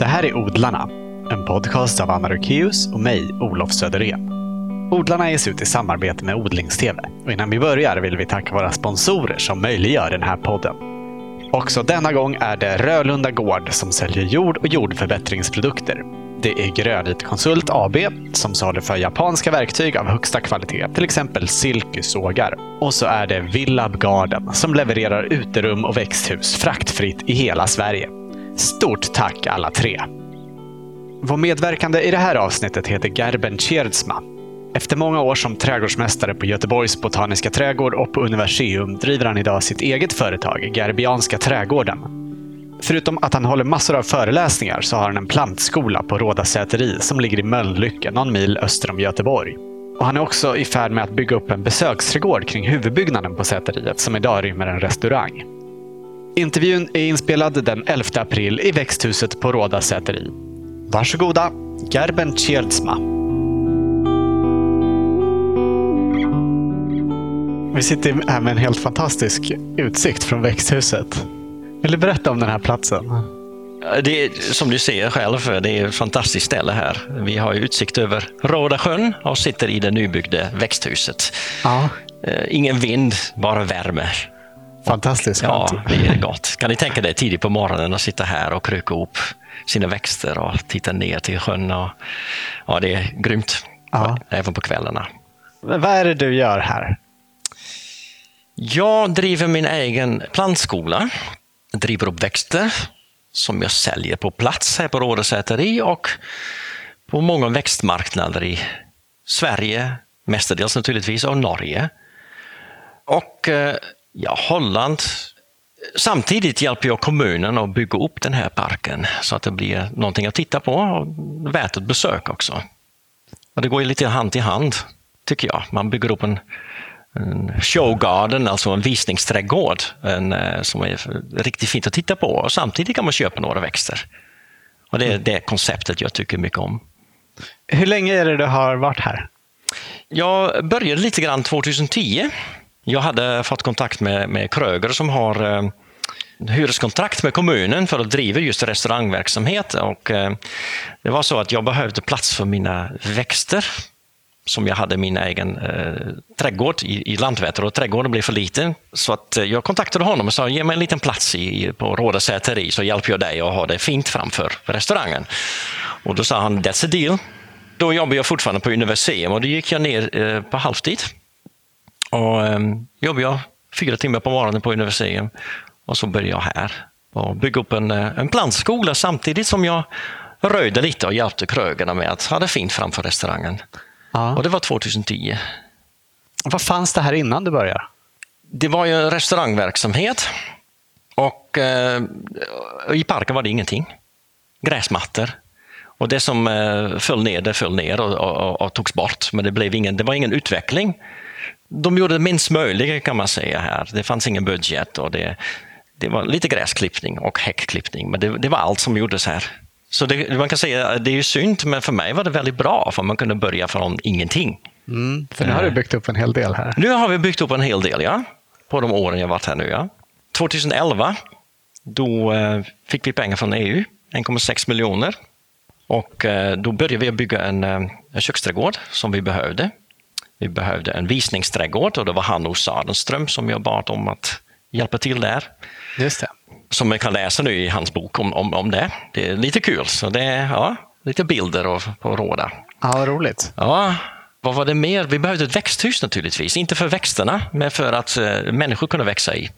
Det här är Odlarna, en podcast av Anna Rökeus och mig, Olof Söderén. Odlarna ges ut i samarbete med Odlingstv. Och innan vi börjar vill vi tacka våra sponsorer som möjliggör den här podden. Också denna gång är det Rölunda Gård som säljer jord och jordförbättringsprodukter. Det är Grönit Konsult AB som saluför japanska verktyg av högsta kvalitet, till exempel silkesågar. Och så är det Villab Garden som levererar uterum och växthus fraktfritt i hela Sverige. Stort tack alla tre! Vår medverkande i det här avsnittet heter Gerben Tjerdsma. Efter många år som trädgårdsmästare på Göteborgs Botaniska trädgård och på Universium driver han idag sitt eget företag, Gerbianska trädgården. Förutom att han håller massor av föreläsningar så har han en plantskola på Råda säteri som ligger i Mölnlycke, någon mil öster om Göteborg. Och han är också i färd med att bygga upp en besöksträdgård kring huvudbyggnaden på säteriet som idag rymmer en restaurang. Intervjun är inspelad den 11 april i växthuset på Råda säteri. Varsågoda, Gerben Tjeldsma. Vi sitter här med en helt fantastisk utsikt från växthuset. Vill du berätta om den här platsen? Det är, som du ser själv, det är ett fantastiskt ställe här. Vi har utsikt över Råda sjön och sitter i det nybyggda växthuset. Ja. Ingen vind, bara värme. Fantastiskt Ja, det är gott. Kan ni tänka dig tidigt på morgonen att sitta här och kröka upp sina växter och titta ner till sjön. Och, ja, det är grymt. Ja. Även på kvällarna. Men vad är det du gör här? Jag driver min egen plantskola. Jag driver upp växter som jag säljer på plats här på Rådesäteri och på många växtmarknader i Sverige, mestadels naturligtvis, och Norge. Och eh, ja, Holland. Samtidigt hjälper jag kommunen att bygga upp den här parken så att det blir någonting att titta på och värt ett besök också. Och det går lite hand i hand, tycker jag. Man bygger upp en en showgarden, alltså en visningsträdgård en, eh, som är riktigt fint att titta på. Och samtidigt kan man köpa några växter. Och Det är det konceptet jag tycker mycket om. Hur länge är det du har varit här? Jag började lite grann 2010. Jag hade fått kontakt med, med Kröger som har eh, hyreskontrakt med kommunen för att driva just restaurangverksamhet. Och, eh, det var så att jag behövde plats för mina växter som jag hade min egen eh, trädgård i, i Landvetter och trädgården blev för liten. Så att eh, jag kontaktade honom och sa ge mig en liten plats i, på Råda säteri så hjälper jag dig att ha det fint framför restaurangen. Och då sa han that's a deal. Då jobbade jag fortfarande på Universium och då gick jag ner eh, på halvtid. Och eh, jobbade jag fyra timmar på morgonen på Universium och så började jag här och bygga upp en, eh, en plantskola samtidigt som jag röjde lite och hjälpte krögarna med att ha det fint framför restaurangen. Ja. Och det var 2010. Vad fanns det här innan du började? Det var ju en restaurangverksamhet och eh, i parken var det ingenting. Gräsmattor. Och det som eh, föll ner, det föll ner och, och, och, togs bort. Men det, blev ingen, det var ingen utveckling. De gjorde det minst möjliga kan man säga här. Det fanns ingen budget och det, det var lite gräsklippning och häckklippning. Men det, det var allt som gjordes här. Så det, man kan säga att det är synd, men för mig var det väldigt bra, för man kunde börja från ingenting. Mm, för nu har du byggt upp en hel del här. Nu har vi byggt upp en hel del, ja. På de åren jag varit här nu, ja. 2011, då eh, fick vi pengar från EU, 1,6 miljoner. Och eh, då började vi bygga en, eh, en köksträdgård som vi behövde. Vi behövde en visningsträdgård och det var Hanno Sadenström som jag bad om att hjälpa till där. Just det som man kan läsa nu i hans bok om, om, om det. Det är lite kul. Så det är ja, lite bilder och, på råda. Ja, vad roligt. Ja, vad var det mer? Vi behövde ett växthus naturligtvis. Inte för växterna, men för att uh, människor kunde växa i.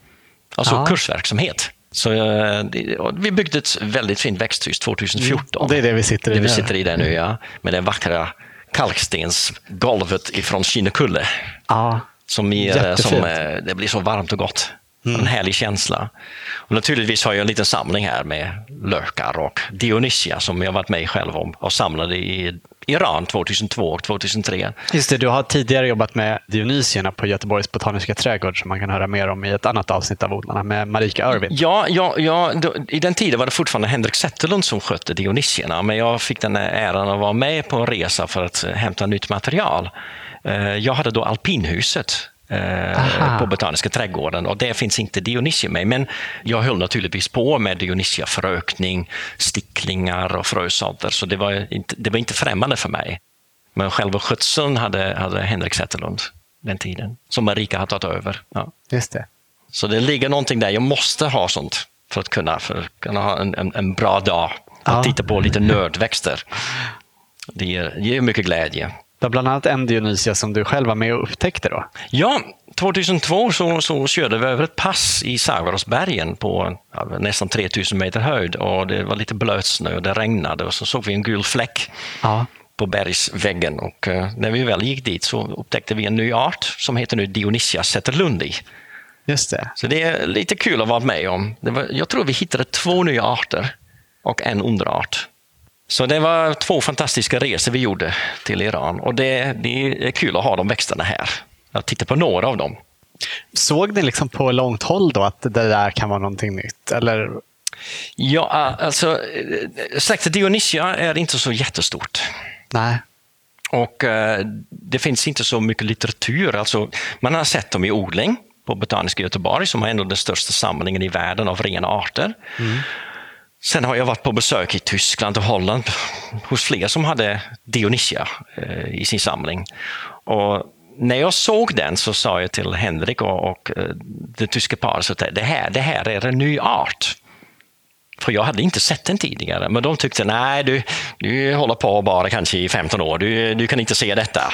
Alltså ja. kursverksamhet. Så det, vi byggde ett väldigt fint växthus 2014. Mm. det är det vi sitter i det. Vi sitter i det nu, ja. Med det vackra kalkstensgolvet ifrån Kinnekulle. Ja, som, ger, som Det blir så varmt och gott. Mm. En härlig känsla. Och naturligtvis har jag en liten samling här med lökar och Dionysia som jag varit med själv om och samlade i Iran 2002 och 2003. Just det, du har tidigare jobbat med Dionysierna på Göteborgs Botaniska trädgård som man kan höra mer om i ett annat avsnitt av Odlarna med Marika Örvin. Ja, ja, ja då, i den tiden var det fortfarande Henrik Zetterlund som skötte Dionysierna men jag fick den äran att vara med på en resa för att hämta nytt material. Eh, jag hade då alpinhuset eh, på Botaniska trädgården och där finns inte Dionysia med. Men jag höll naturligtvis på med Dionysia förökning, stickling odlingar och frösorter, så det var, inte, det var inte främmande för mig. Men själva skötseln hade, hade Henrik Zetterlund den tiden, som Marika har tagit över. Ja. Just det. Så det ligger någonting där, jag måste ha sånt för att kunna, för att kunna ha en, en, en bra dag. Att Ja. titta på lite nödväxter. Det ger, ger mycket glädje. Det var bland annat en Dionysia som du själv var med och upptäckte då. Ja, 2002 så, så körde vi över ett pass i Sagarosbergen på nästan 3000 meter höjd och det var lite blötsnö och det regnade och så såg vi en gul fläck Ja. på bergsväggen och eh, när vi väl gick dit så upptäckte vi en ny art som heter nu Dionysia zetterlundi. Just det. Så det är lite kul att vara med om. Var, jag tror vi hittade två nya arter och en underart. Så det var två fantastiska resor vi gjorde till Iran och det, det är kul att ha de växterna här. Jag tittar på några av dem. Såg ni liksom på långt håll då att det där kan vara någonting nytt? Eller? Ja, alltså eh, släktet Dionysia är inte så jättestort. Nej. Och eh, det finns inte så mycket litteratur. Alltså, man har sett dem i odling på Botaniska Göteborg som har ändå den största samlingen i världen av rena arter. Sen har jag varit på besök i Tyskland och Holland hos fler som hade Dionysia eh, i sin samling. Och när jag såg den så sa jag till Henrik och, och eh, det tyska paret att det här, det här är en ny art. För jag hade inte sett den tidigare, men de tyckte nej, du, du håller på bara kanske i 15 år, du, du kan inte se detta.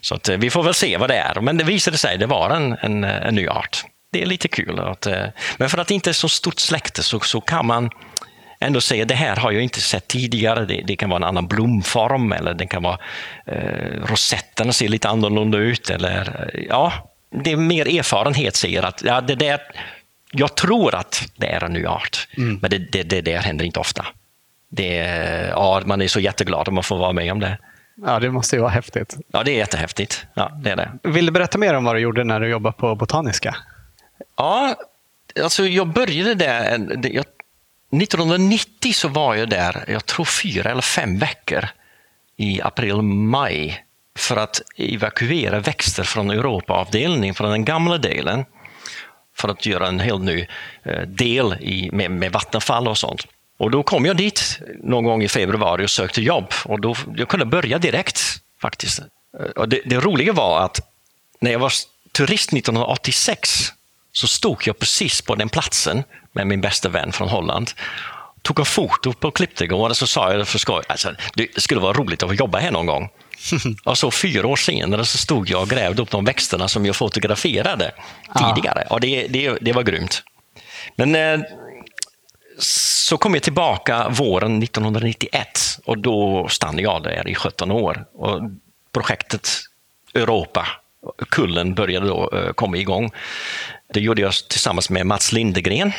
Så att, eh, vi får väl se vad det är. Men det visade sig, det var en, en, en ny art. Det är lite kul. Att, eh, men för att det inte är så stort släkte så, så kan man ändå säga det här har jag inte sett tidigare. Det, det kan vara en annan blomform eller det kan vara eh, rosetterna ser lite annorlunda ut. Eller, eh, ja, det är mer erfarenhet säger att ja, det där, jag tror att det är en ny art, men det, det, det där händer inte ofta. Det, ja, man är så jätteglad om man får vara med om det. Ja, det måste ju vara häftigt. Ja, det är jättehäftigt. Ja, det är det. Vill du berätta mer om vad du gjorde när du jobbade på Botaniska? Ja, alltså jag började där, det- jag, 1990 så var jag där, jag tror fyra eller fem veckor i april-maj för att evakuera växter från Europaavdelningen, från den gamla delen, för att göra en helt ny eh, del i, med, med vattenfall och sånt. Och då kom jag dit någon gång i februari och sökte jobb och då, jag kunde börja direkt faktiskt. Eh, och det, det roliga var att när jag var turist 1986 så stod jag precis på den platsen med min bästa vän från Holland. Tog en foto på klippträdgården och så sa jag för skoj, alltså, det skulle vara roligt att få jobba här någon gång. och så fyra år senare så stod jag och grävde upp de växterna som jag fotograferade tidigare. Ja, det, det, det var grymt. Men eh, så kom jag tillbaka våren 1991 och då stannade jag där i 17 år. Och projektet Europa, kullen, började då eh, komma igång. Det gjorde jag tillsammans med Mats Lindegren.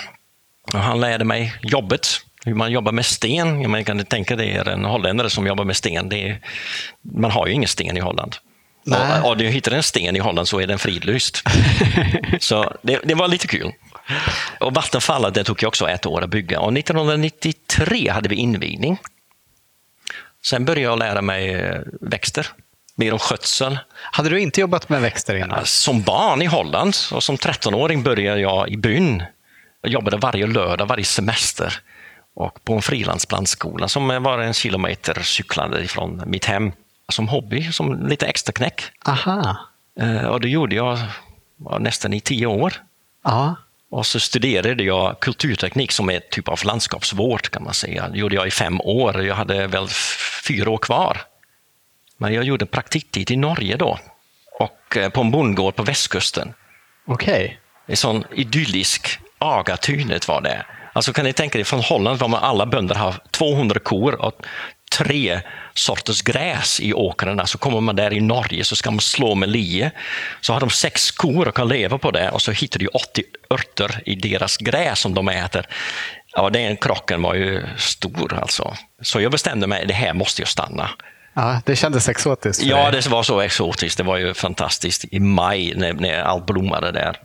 Han lärde mig jobbet, hur man jobbar med sten. Man kan tänka dig är en holländare som jobbar med sten. Är, man har ju ingen sten i Holland. Nej. Och, och du hittar en sten i Holland så är den fridlyst. så det, det var lite kul. Och Vattenfallet det tog också ett år att bygga och 1993 hade vi invigning. Sen började jag lära mig eh, växter, mer om skötsel. Hade du inte jobbat med växter innan? Som barn i Holland och som 13-åring började jag i byn. Jag jobbade varje lördag, varje semester och på en frilansplantskola som var en kilometer cyklande ifrån mitt hem. Som hobby, som lite extra knäck. Aha. Eh, Och det gjorde jag ja, nästan i tio år. Ja. Och så studerade jag kulturteknik som är ett typ av landskapsvård kan man säga. Det gjorde jag i fem år. Jag hade väl fyra år kvar. Men jag gjorde praktiktid i Norge då. Och eh, på en bondgård på västkusten. Okej. En sån idyllisk Agatynet var det. Alltså kan ni tänka er från Holland var man alla bönder har 200 kor och tre sorters gräs i åkrarna. Så kommer man där i Norge så ska man slå med lie. Så har de sex kor och kan leva på det och så hittar du 80 örter i deras gräs som de äter. Ja, den krocken var ju stor alltså. Så jag bestämde mig, det här måste jag stanna. Ja, det kändes exotiskt. Ja, det var så exotiskt. Det var ju fantastiskt i maj när, när allt blommade där.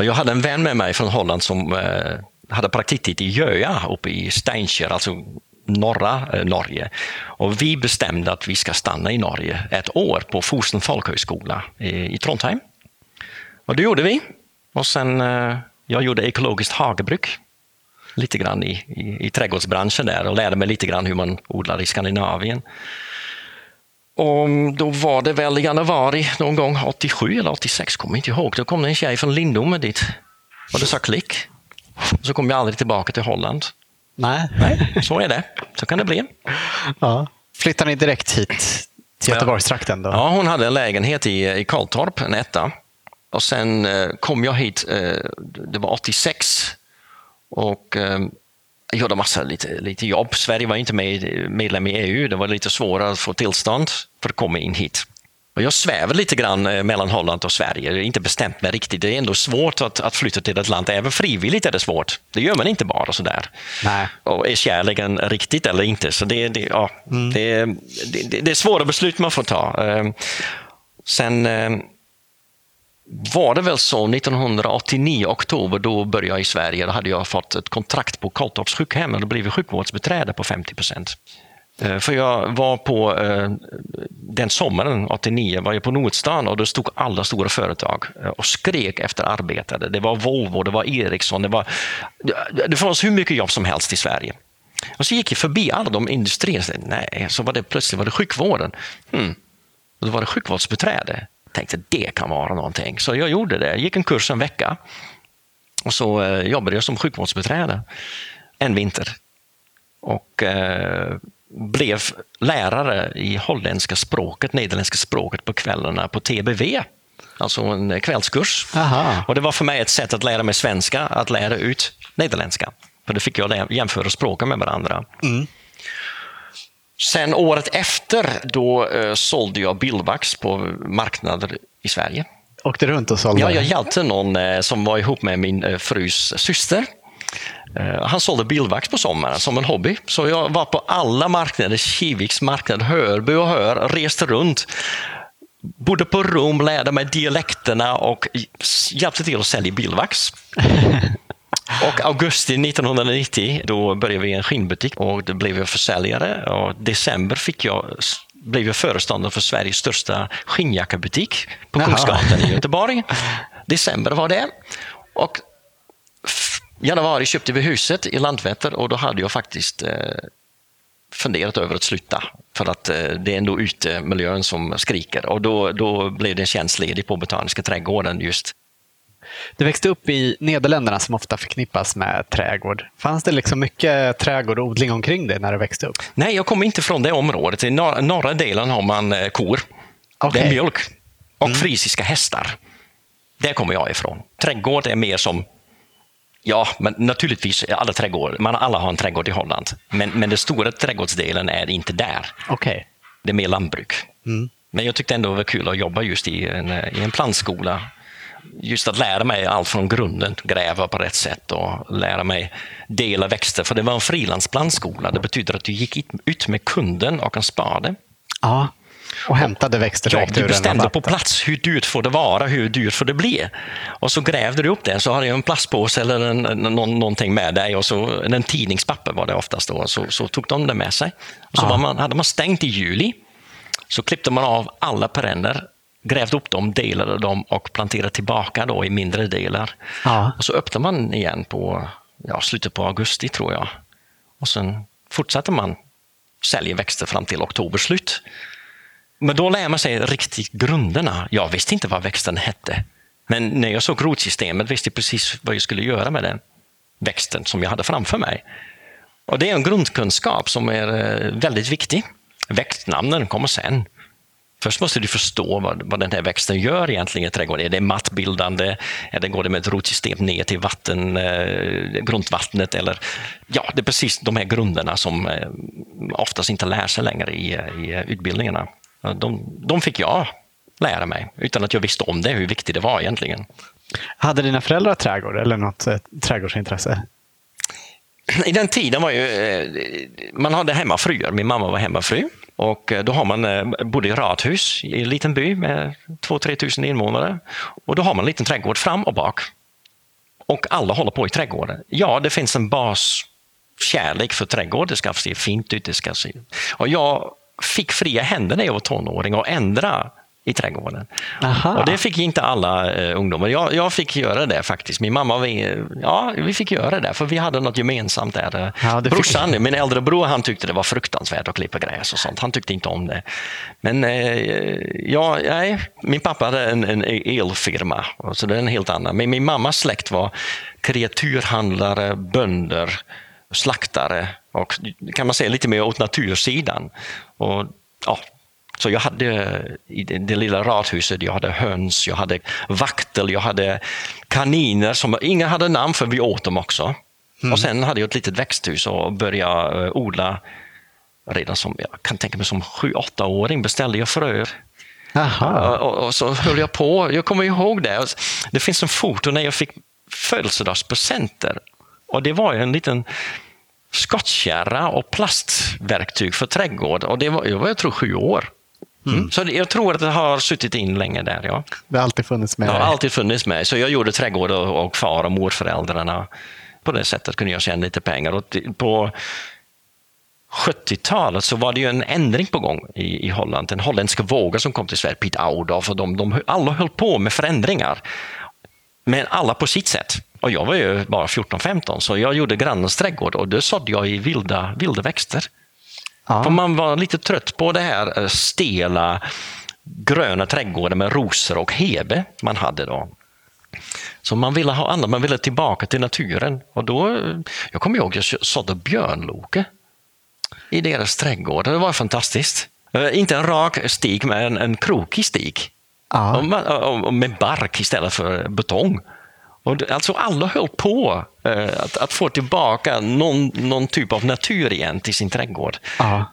Och jag hade en vän med mig från Holland som eh, hade praktiktid i Göja uppe i Steinkjer, alltså norra eh, Norge. Och vi bestämde att vi ska stanna i Norge ett år på Fosen folkhögskola i, i Trondheim. Och det gjorde vi. Och sen, eh, jag gjorde ekologiskt hagebruk. lite grann i, i, i trädgårdsbranschen där och lärde mig lite grann hur man odlar i Skandinavien. Och då var det väl i januari någon gång, 87 eller 86, kommer inte ihåg. Då kom det en tjej från Lindome dit och det sa klick. Så kom jag aldrig tillbaka till Holland. Nej. Nej, så är det. Så kan det bli. Ja. Flyttar ni direkt hit till Göteborgstrakten? Då? Ja, hon hade en lägenhet i, i Karltorp, en etta. Och sen eh, kom jag hit, eh, det var 86. Och eh, gjorde massa lite, lite jobb. Sverige var inte med, medlem i EU. Det var lite svårare att få tillstånd för att komma in hit. Och jag svävar lite grann eh, mellan Holland och Sverige. Jag har inte bestämt mig riktigt. Det är ändå svårt att, att flytta till ett land. Även frivilligt är det svårt. Det gör man inte bara sådär. Nej. Och är kärleken riktigt eller inte? Så det, det, ja, mm. det, det, det, är svåra beslut man får ta. Ehm, sen ehm, var det väl så 1989, oktober, då började jag i Sverige. Då hade jag fått ett kontrakt på Karltorps sjukhem och blivit sjukvårdsbiträde på 50 procent. Eh, för jag var på eh, den sommaren, 89, var jag på Nordstan och då stod alla stora företag eh, och skrek efter arbetare. Det var Volvo, det var Ericsson, det var... Det fanns hur mycket jobb som helst i Sverige. Och så gick jag förbi alla de industrierna. Nej, så var det plötsligt var det sjukvården. Hmm. Och då var det sjukvårdsbeträde. Tänkte det kan vara någonting. Så jag gjorde det. Gick en kurs en vecka. Och så jobbade jag som sjukvårdsbeträde en vinter. Och blev lärare i holländska språket, nederländska språket på kvällarna på TBV. Alltså en kvällskurs. Aha. Och det var för mig ett sätt att lära mig svenska, att lära ut nederländska. För då fick jag jämföra språken med varandra. Mm. Sen året efter då eh, sålde jag Bildvax på marknader i Sverige. Åkte runt och sålde? Ja, jag hjälpte någon eh, som var ihop med min eh, frus syster han sålde bilvax på sommaren som en hobby. Så jag var på alla marknader, Kiviks marknad, Hörby och Hör, reste runt. Bodde på rum, lärde mig dialekterna och hjälpte till att sälja bilvax. Och augusti 1990 då började vi en skinnbutik och då blev jag försäljare. Och december fick jag, blev jag föreståndare för Sveriges största skinnjackabutik på Kungsgatan i Göteborg. December var det. Och januari köpte vi huset i Landvetter och då hade jag faktiskt eh, funderat över att sluta. För att eh, det är ändå utemiljön som skriker. Och då, då blev det en tjänstledig på Botaniska trädgården just. Du växte upp i Nederländerna som ofta förknippas med trädgård. Fanns det liksom mycket trädgård och odling omkring dig när du växte upp? Nej, jag kommer inte från det området. I norra, norra delen har man eh, kor. Okay. Det är mjölk. Och mm. frisiska hästar. Där kommer jag ifrån. Trädgård är mer som Ja, men naturligtvis, alla, trädgård, man, alla har en trädgård i Holland. Men, men den stora trädgårdsdelen är inte där. Okay. Det är mer lantbruk. Mm. Men jag tyckte ändå det var kul att jobba just i en, i en plantskola. Just att lära mig allt från grunden, gräva på rätt sätt och lära mig dela växter. För det var en frilansplantskola. Det betyder att du gick ut med kunden och en spade. Ja. Och hämtade växter direkt ja, du bestämde på plats hur dyrt får det vara, hur dyrt får det bli. Och så grävde du upp det, så hade jag en plastpåse eller en, någon, någonting med dig och så en tidningspapper var det oftast då, så, så tog de det med sig. Och så ja. man, hade man stängt i juli, så klippte man av alla perenner, grävde upp dem, delade dem och planterade tillbaka då i mindre delar. Ja. Och så öppnade man igen på ja, slutet på augusti tror jag. Och sen fortsatte man sälja växter fram till oktoberslut. Men då lär man sig riktigt grunderna. Jag visste inte vad växten hette. Men när jag såg rotsystemet visste jag precis vad jag skulle göra med den växten som jag hade framför mig. Och Det är en grundkunskap som är eh, väldigt viktig. Växtnamnen kommer sen. Först måste du förstå vad, vad den här växten gör egentligen i trädgården. Är det mattbildande? Eller går det med ett rotsystem ner till vatten, eh, grundvattnet? Eller, ja, det är precis de här grunderna som eh, oftast inte lär sig längre i, i utbildningarna. De, de fick jag lära mig utan att jag visste om det, hur viktigt det var egentligen. Hade dina föräldrar trädgård eller något eh, trädgårdsintresse? I den tiden var ju, eh, man hade hemmafruar. Min mamma var hemmafru och eh, då har man, eh, bodde i radhus i en liten by med 2-3 tusen invånare. Och då har man en liten trädgård fram och bak. Och alla håller på i trädgården. Ja, det finns en baskärlek för trädgård. Det ska se fint ut. Det ska se. Och jag fick fria händer när jag var tonåring och ändra i trädgården. Aha. Och det fick inte alla eh, ungdomar. Jag, jag fick göra det faktiskt. Min mamma, vi, ja, vi fick göra det för vi hade något gemensamt där. Ja, fick- Brorsan, min äldre bror, han tyckte det var fruktansvärt att klippa gräs och sånt. Han tyckte inte om det. Men eh, ja, nej, min pappa hade en, en elfirma, så det är en helt annan. Men min mammas släkt var kreaturhandlare, bönder, slaktare och kan man säga lite mer åt natursidan. Och, ja, så jag hade i det, lilla radhuset, jag hade höns, jag hade vaktel, jag hade kaniner som inga hade namn för vi åt dem också. Och sen hade jag ett litet växthus och började eh, odla redan som, jag kan tänka mig som sju, åtta åring beställde jag fröer. Och, och så höll jag på, jag kommer ihåg det. Det finns en foto när jag fick födelsedagspresenter. Och det var en liten skottkärra och plastverktyg för trädgård. Och det var, jag var jag tror sju år. Mm. Så det- jag tror att det har suttit in länge där. Ja. Det har alltid funnits med Det har alltid funnits med. Så jag gjorde trädgård och, och far och morföräldrarna. På det sättet kunde jag tjäna lite pengar. Och på 70-talet så var det ju en ändring på gång i, i Holland. Den holländska vågen som kom till Sverige, Piet Oudolf och de, de alla höll på med förändringar. Men alla på sitt sätt. Och jag var ju bara 14-15 så jag gjorde grannens trädgård och då sådde jag i vilda, vilda växter. Ja. För man var lite trött på det här eh, stela gröna trädgården med rosor och hebe man hade då. Så man ville ha annat, man ville tillbaka till naturen. Och då, eh, jag kommer ihåg, jag sådde björnloke i deras trädgård. Det var fantastiskt. Eh, Inte en rak stig, men en, en krokig stig. Ja. Och med bark istället för betong. Och det, alltså alla höll på eh, att, att få tillbaka någon, någon typ av natur igen till sin trädgård. Ja.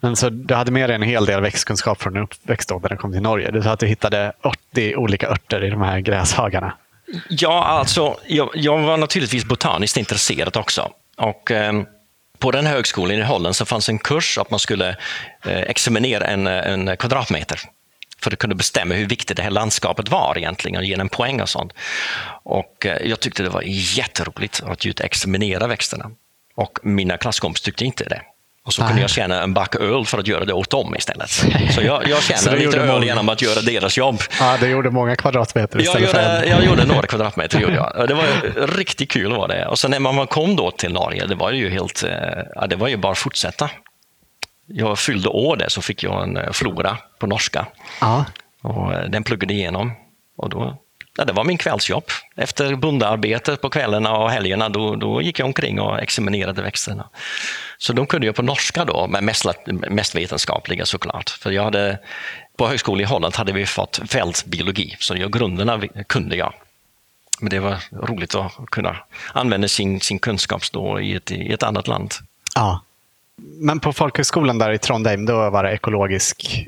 Men så du hade med dig en hel del växtkunskap från din uppväxt då, när du kom till Norge. Du sa att du hittade 80 olika örter i de här gräshagarna. Ja, alltså, jag, jag var naturligtvis botaniskt intresserad också. Och, eh, på den högskolan i Holland så fanns en kurs att man skulle eh, examinera en, en kvadratmeter för att kunna bestämma hur viktigt det här landskapet var egentligen och ge en poäng och sånt. Och eh, jag tyckte det var jätteroligt att just examinera växterna. Och mina klasskompisar tyckte inte det. Och så kunde jag tjäna en back öl för att göra det åt dem istället. Så jag, jag tjänade lite öl många- genom att göra deras jobb. Ja, du gjorde många kvadratmeter Jag istället för gjorde, en. jag gjorde några kvadratmeter. Gjorde jag. Det var riktigt kul var det. Och sen när man kom då till Norge, det var ju helt, eh, ja, det var ju bara att fortsätta. Jag fyllde år där så fick jag en eh, flora på norska Ja. och eh, den pluggade igenom. Och då, ja, det var min kvällsjobb. Efter bondearbetet på kvällarna och helgerna då, då gick jag omkring och examinerade växterna. Så de kunde jag på norska då, men mest, mest vetenskapliga såklart. För jag hade, på högskolan i Holland hade vi fått fältbiologi, så jag, grunderna kunde jag. Men det var roligt att kunna använda sin, sin kunskap då i, ett, i ett annat land. ja. Men på folkhögskolan där i Trondheim, då var det ekologisk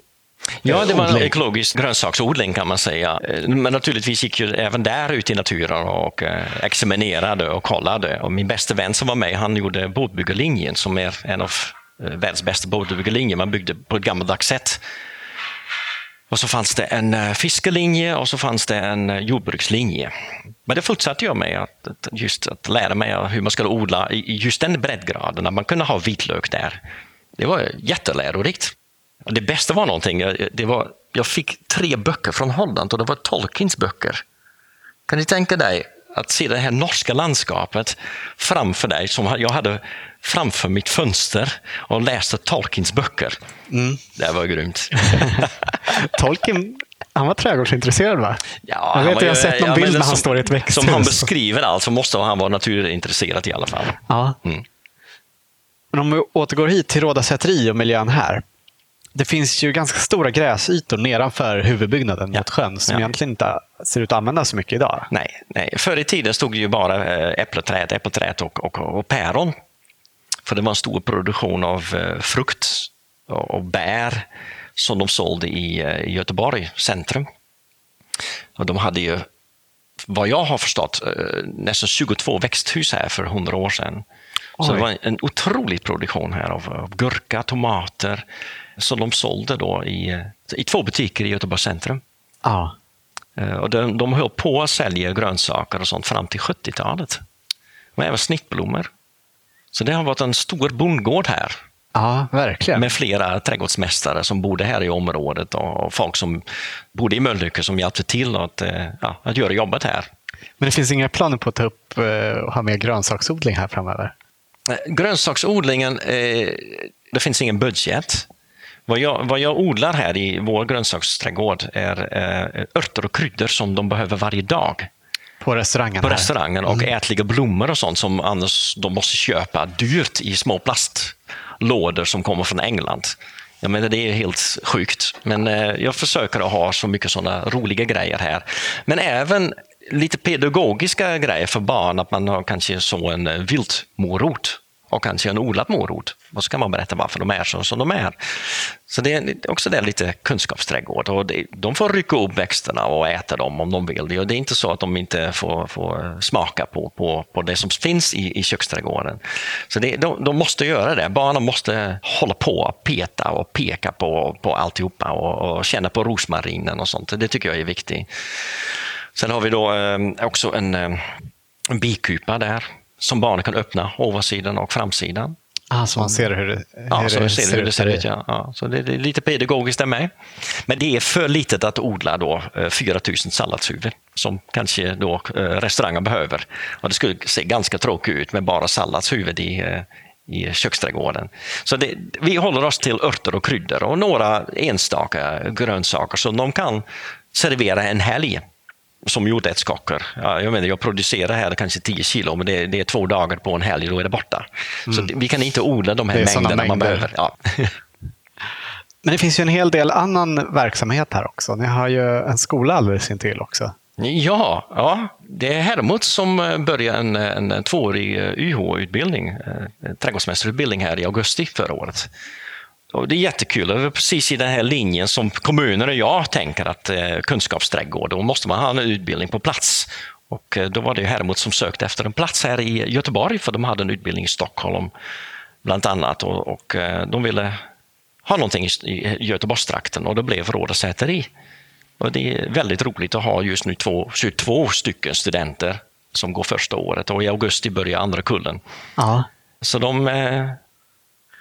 Ja, det var en ekologisk grönsaksodling kan man säga. Men naturligtvis gick ju även där ut i naturen och eh, examinerade och kollade. Och min bästa vän som var med, han gjorde båtbyggarlinjen som är en av eh, världens bästa båtbyggarlinjer. Man byggde på ett gammaldags sätt. Och så fanns det en eh, fiskelinje och så fanns det en eh, jordbrukslinje. Men det fortsatte jag med, att, just att lära mig hur man skulle odla i just den breddgraden, att man kunde ha vitlök där. Det var jättelärorikt. Det bästa var någonting, det var, jag fick tre böcker från Holland och det var Tolkiens böcker. Kan du tänka dig att se det här norska landskapet framför dig, som jag hade framför mitt fönster och läste Tolkiens böcker. Det var grymt. Tolkien, han var trädgårdsintresserad va? Ja, jag vet var jag har sett någon ja, bild när som- han står i ett växthus. Som han beskriver allt så måste han vara naturintresserad i alla fall. Ja. Mm. Men om vi återgår hit till Rådasäteri och miljön här. Det finns ju ganska stora gräsytor nedanför huvudbyggnaden Ja. mot sjön som Ja. egentligen inte ser ut att användas så mycket idag. Nej, nej. Förr i tiden stod det ju bara eh, äppelträd, äppelträd och, och, och päron. För det var en stor produktion av eh, frukt och, bär som de sålde i, eh, i Göteborg centrum. Och de hade ju, vad jag har förstått, nästan 22 växthus här för 100 år sedan. Så Oj. det var en, en otrolig produktion här av, av gurka, tomater som de sålde då i, i två butiker i Göteborgs centrum. Ja. Eh, Och de, de höll på att sälja grönsaker och sånt fram till 70-talet. Och även snittblommor. Så det har varit en stor bondgård här Ja, verkligen. Med flera trädgårdsmästare som bodde här i området och folk som bodde i Mölnlycke som hjälpte till att, eh, ja, att göra jobbet här. Men det finns inga planer på att ta upp eh, och ha mer grönsaksodling här framöver? Grönsaksodlingen, det finns ingen budget. Vad jag, vad jag odlar här i vår grönsaksträdgård är örter och kryddor som de behöver varje dag. På restaurangen? På restaurangen och mm. ätliga blommor och sånt som annars de måste köpa dyrt i små plastlådor som kommer från England. Jag menar, det är helt sjukt, men eh, jag försöker att ha så mycket sådana roliga grejer här. Men även lite pedagogiska grejer för barn, att man har kanske så en eh, viltmorot och kanske en odlad morot. Och så kan man berätta varför de är så som de är. Så det är också det lite kunskapsträdgård. Och det, de får rycka upp växterna och äta dem om de vill. Det är inte så att de inte får, får smaka på, på, på det som finns i, i köksträdgården. Så det, de, de måste göra det. Barnen måste hålla på och peta och peka på, på alltihopa och, och känna på rosmarinen och sånt. Det tycker jag är viktigt. Sen har vi då ehm, också en, ehm, en bikupa där som barnen kan öppna, ovansidan och framsidan. Ah, så man ser hur det, hur ja, så det ser, hur det ser ut. Ja. ja. så det, är lite pedagogiskt där med. Men det är för litet att odla då 4 000 salladshuvud som kanske då eh, restaurangen behöver. Och det skulle se ganska tråkigt ut med bara salladshuvud i, eh, i köksträdgården. Så det, vi håller oss till örter och kryddor och några enstaka grönsaker som de kan servera en helg som jordärtskockor. Ja, jag, menar, jag producerar här kanske 10 kilo, men det är, det är, två dagar på en helg, då är det borta. Mm. Så vi kan inte odla de här mängderna mängder. man behöver. Ja. men det finns ju en hel del annan verksamhet här också. Ni har ju en skola alldeles intill också. Ja, ja, det är Hermot som eh, började en, en tvåårig YH-utbildning, eh, trädgårdsmästarutbildning här i augusti förra året. Och det är jättekul. Det är precis i den här linjen som kommuner och jag tänker att eh, kunskapsträdgård, då måste man ha en utbildning på plats. Och eh, då var det Hermot som sökte efter en plats här i Göteborg, för de hade en utbildning i Stockholm bland annat. Och, och eh, de ville ha någonting i, Göteborgstrakten och det blev Rådasäteri. Och det är väldigt roligt att ha just nu två, 22 stycken studenter som går första året och i augusti börjar andra kullen. Ja. Så de,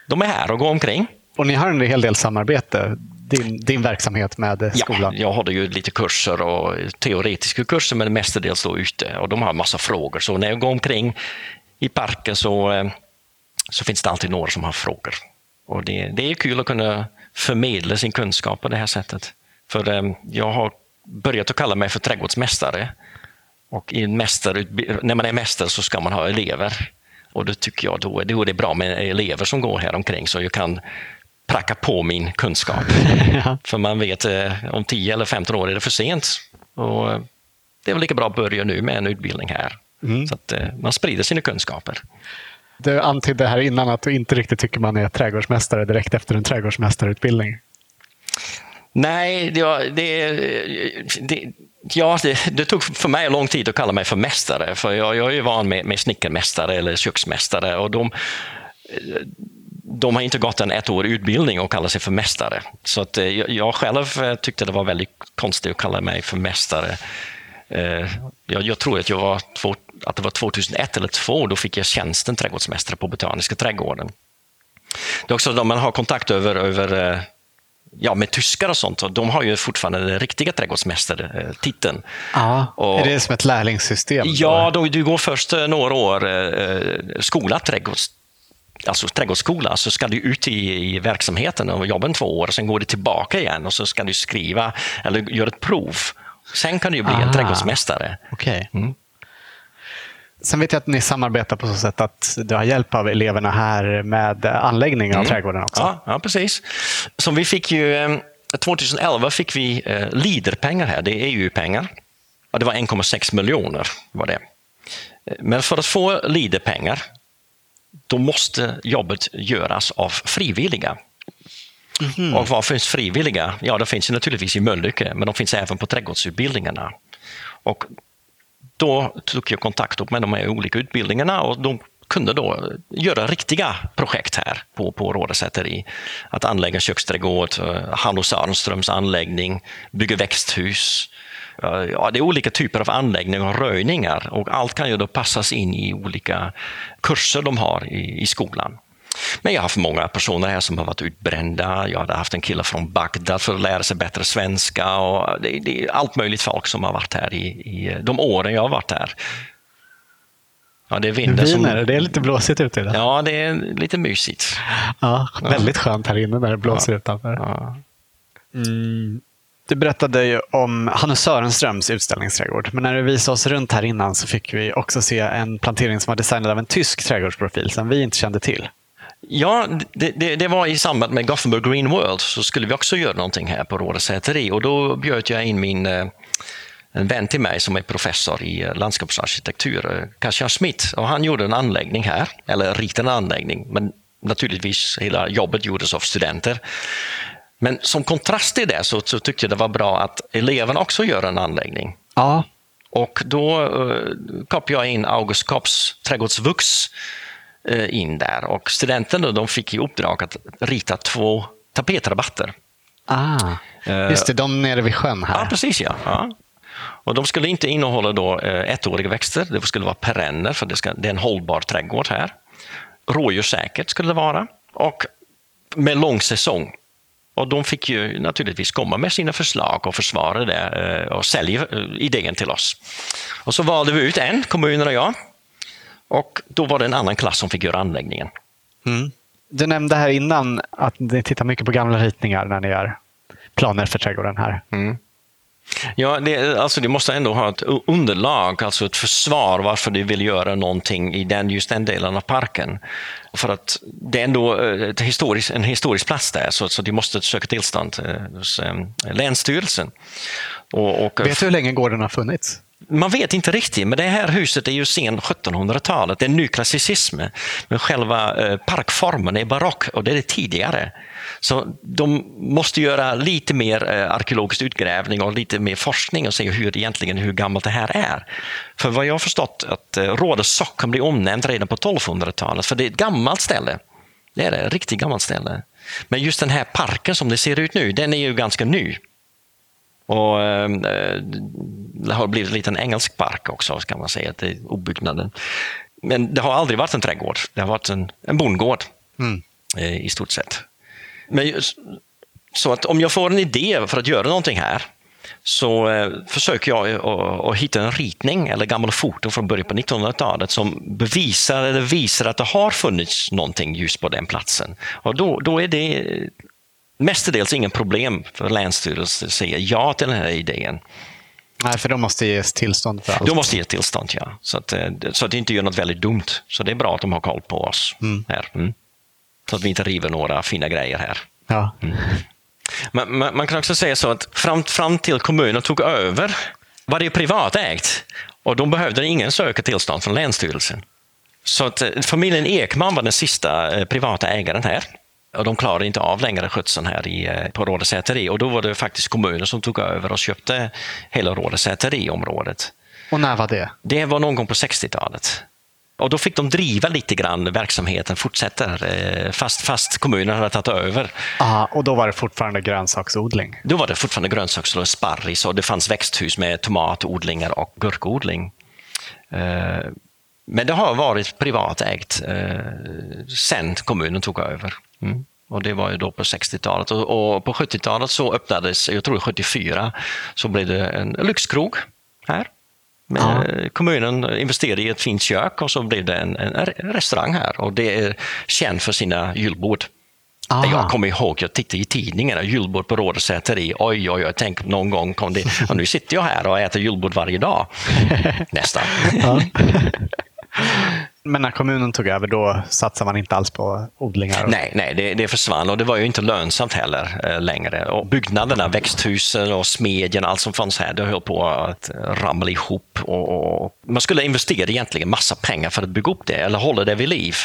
de är här och går omkring. Och ni har en hel del samarbete, din, din verksamhet med skolan? Ja, jag hade ju lite kurser och teoretiska kurser men mestadels då ute och de har en massa frågor. Så när jag går omkring i parken så, eh, så finns det alltid några som har frågor. Och det, det är kul att kunna förmedla sin kunskap på det här sättet. För eh, jag har börjat att kalla mig för trädgårdsmästare. Och i mästare, när man är mästare så ska man ha elever. Och då tycker jag då, då är det bra med elever som går här omkring så jag kan pracka på min kunskap. För man vet eh, om 10 eller 15 år är det för sent. Och eh, det är väl lika bra att börja nu med en utbildning här. Mm. Så att eh, man sprider sina kunskaper. Du antydde här innan att du inte riktigt tycker man är trädgårdsmästare direkt efter en trädgårdsmästarutbildning. Nej, det, det, det, ja, det, det, tog för mig lång tid att kalla mig för mästare. För jag, jag är ju van med, med snickarmästare eller köksmästare. Och de, de har inte gått en ettårig utbildning och kallar sig för mästare. Så att, eh, jag själv eh, tyckte det var väldigt konstigt att kalla mig för mästare. Eh, jag, jag tror att, jag var två, att det var 2001 eller 2002, då fick jag tjänsten trädgårdsmästare på Botaniska trädgården. Det är också då man har kontakt över, över ja, med tyskar och sånt, de har ju fortfarande den riktiga trädgårdsmästartiteln. Ja, och, är det som ett lärlingssystem? Ja, då, du går först några år eh, skola trädgårds, alltså trädgårdsskola så ska du ut i, i verksamheten och jobba två år, sen går du tillbaka igen och så ska du skriva eller göra ett prov. Sen kan du bli Aha, en trädgårdsmästare. Okay. Mm. Sen vet jag att ni samarbetar på så sätt att du har hjälp av eleverna här med anläggningen av mm. trädgården också. Ja, ja, precis. Som vi fick ju, 2011 eh, fick vi eh, LIDER-pengar här, det är EU-pengar. Det var 1,6 miljoner. var det. Eh, men för att få LIDER-pengar då måste jobbet göras av frivilliga. Mm. Och var finns frivilliga? Ja, de finns naturligtvis i Mölnlycke, men de finns även på trädgårdsutbildningarna. Och då tog jag kontakt med de här olika utbildningarna och de kunde då göra riktiga projekt här på, på Rådesäteri. Att anlägga köksträdgård, eh, Hanno Sörenströms anläggning, bygga växthus, ja, det är olika typer av anläggningar och röjningar och allt kan ju då passas in i olika kurser de har i, i skolan. Men jag har haft många personer här som har varit utbrända. Jag hade haft en kille från Bagdad för att lära sig bättre svenska. Och det, det är allt möjligt folk som har varit här i, i de åren jag har varit här. Ja, det är vinden som... Det är lite blåsigt ute idag. Ja, det är lite mysigt. Ja, väldigt ja. skönt här inne när det blåser ja. utanför. Ja. Mm. Du berättade ju om Hannes Sörenströms utställningsträdgård. Men när du visade oss runt här innan så fick vi också se en plantering som var designad av en tysk trädgårdsprofil som vi inte kände till. Ja, det, det, det, var i samband med Gothenburg Green World så skulle vi också göra någonting här på Råde säteri och då bjöd jag in min eh, en vän till mig som är professor i eh, landskapsarkitektur, eh, Kasia Smith, och han gjorde en anläggning här, eller ritade en anläggning, men naturligtvis hela jobbet gjordes av studenter. Men som kontrast till det så, så tyckte jag det var bra att eleverna också gör en anläggning. Ja. Och då uh, kopplade jag in August Kopps trädgårdsvux uh, in där och studenterna de fick i uppdrag att rita två tapetrabatter. Ah, just det, de nere vid sjön här. Ja, precis ja. ja. Och de skulle inte innehålla då uh, ettåriga växter, det skulle vara perenner för det, ska, det är en hållbar trädgård här. Rådjurssäkert skulle det vara och med lång säsong. Och de fick ju naturligtvis komma med sina förslag och försvara det eh, och sälja eh, idén till oss. Och så valde vi ut en, kommunen och jag. Och då var det en annan klass som fick göra anläggningen. Mm. Du nämnde här innan att ni tittar mycket på gamla ritningar när ni gör planer för trädgården här. Mm. Ja, det, alltså det måste ändå ha ett underlag, alltså ett försvar varför du vill göra någonting i den, just den delen av parken. För att det är ändå eh, ett historisk, en historisk plats där, så, så du måste söka tillstånd eh, hos eh, Länsstyrelsen. Och, och, Vet du hur länge gården har funnits? Man vet inte riktigt, men det här huset är ju sen 1700-talet. Det är nyklassicism. Men själva parkformen är barock och det är det tidigare. Så de måste göra lite mer eh, arkeologisk utgrävning och lite mer forskning och se hur, egentligen, hur gammalt det här är. För vad jag har förstått att eh, Rådes socken blir omnämnt redan på 1200-talet, för det är ett gammalt ställe. Det är det, ett riktigt gammalt ställe. Men just den här parken som det ser ut nu, den är ju ganska ny. Och eh, Det har blivit en liten engelsk park också, kan man säga, till obyggnaden. Men det har aldrig varit en trädgård, det har varit en, en bondgård mm. eh, i stort sett. Men, så att om jag får en idé för att göra någonting här så eh, försöker jag att hitta en ritning eller gamla foton från början på 1900-talet som bevisar eller visar att det har funnits någonting just på den platsen. Och då, då är det mestadels ingen problem för Länsstyrelsen att säga ja till den här idén. Nej, för de måste ges tillstånd för allt. De måste ges tillstånd, ja. Så att, eh, så att det inte gör något väldigt dumt. Så det är bra att de har koll på oss mm. här. Mm. Så att vi inte river några fina grejer här. Ja. Mm. Man, man, man, kan också säga så att fram, fram till kommunen tog över var det privatägt och de behövde ingen söka tillstånd från Länsstyrelsen. Så att eh, familjen Ekman var den sista eh, privata ägaren här. Och de klarade inte av längre skötseln här i, eh, på Rådesäteri och då var det faktiskt kommunen som tog över och köpte hela Rådesäteriområdet. Och när var det? Det var någon gång på 60-talet. Och då fick de driva lite grann verksamheten, fortsätter, eh, fast, fast kommunen hade tagit över. Aha, och då var det fortfarande grönsaksodling? Då var det fortfarande grönsaksodling, sparris och det fanns växthus med tomatodlingar och gurkodling. Eh, men det har varit privatägt eh, sen kommunen tog över. Mm. Och det var ju då på 60-talet och, på 70-talet så öppnades, jag tror 74, så blev det en lyxkrog här. Ja. Eh, kommunen investerade i ett fint kök och så blev det en, en restaurang här och det är känd för sina julbord. Aha. Jag kommer ihåg, jag tittade i tidningarna, julbord på Rådesäteri. Oj, oj, oj, tänk någon gång kom det. Och nu sitter jag här och äter julbord varje dag. Nästan. Men när kommunen tog över, då satsade man inte alls på odlingar? Nej, nej det, det försvann och det var ju inte lönsamt heller eh, längre. Och byggnaderna, växthusen och smedjan, allt som fanns här, det höll på att ramla ihop. Och, och, man skulle investera egentligen massa pengar för att bygga upp det eller hålla det vid liv.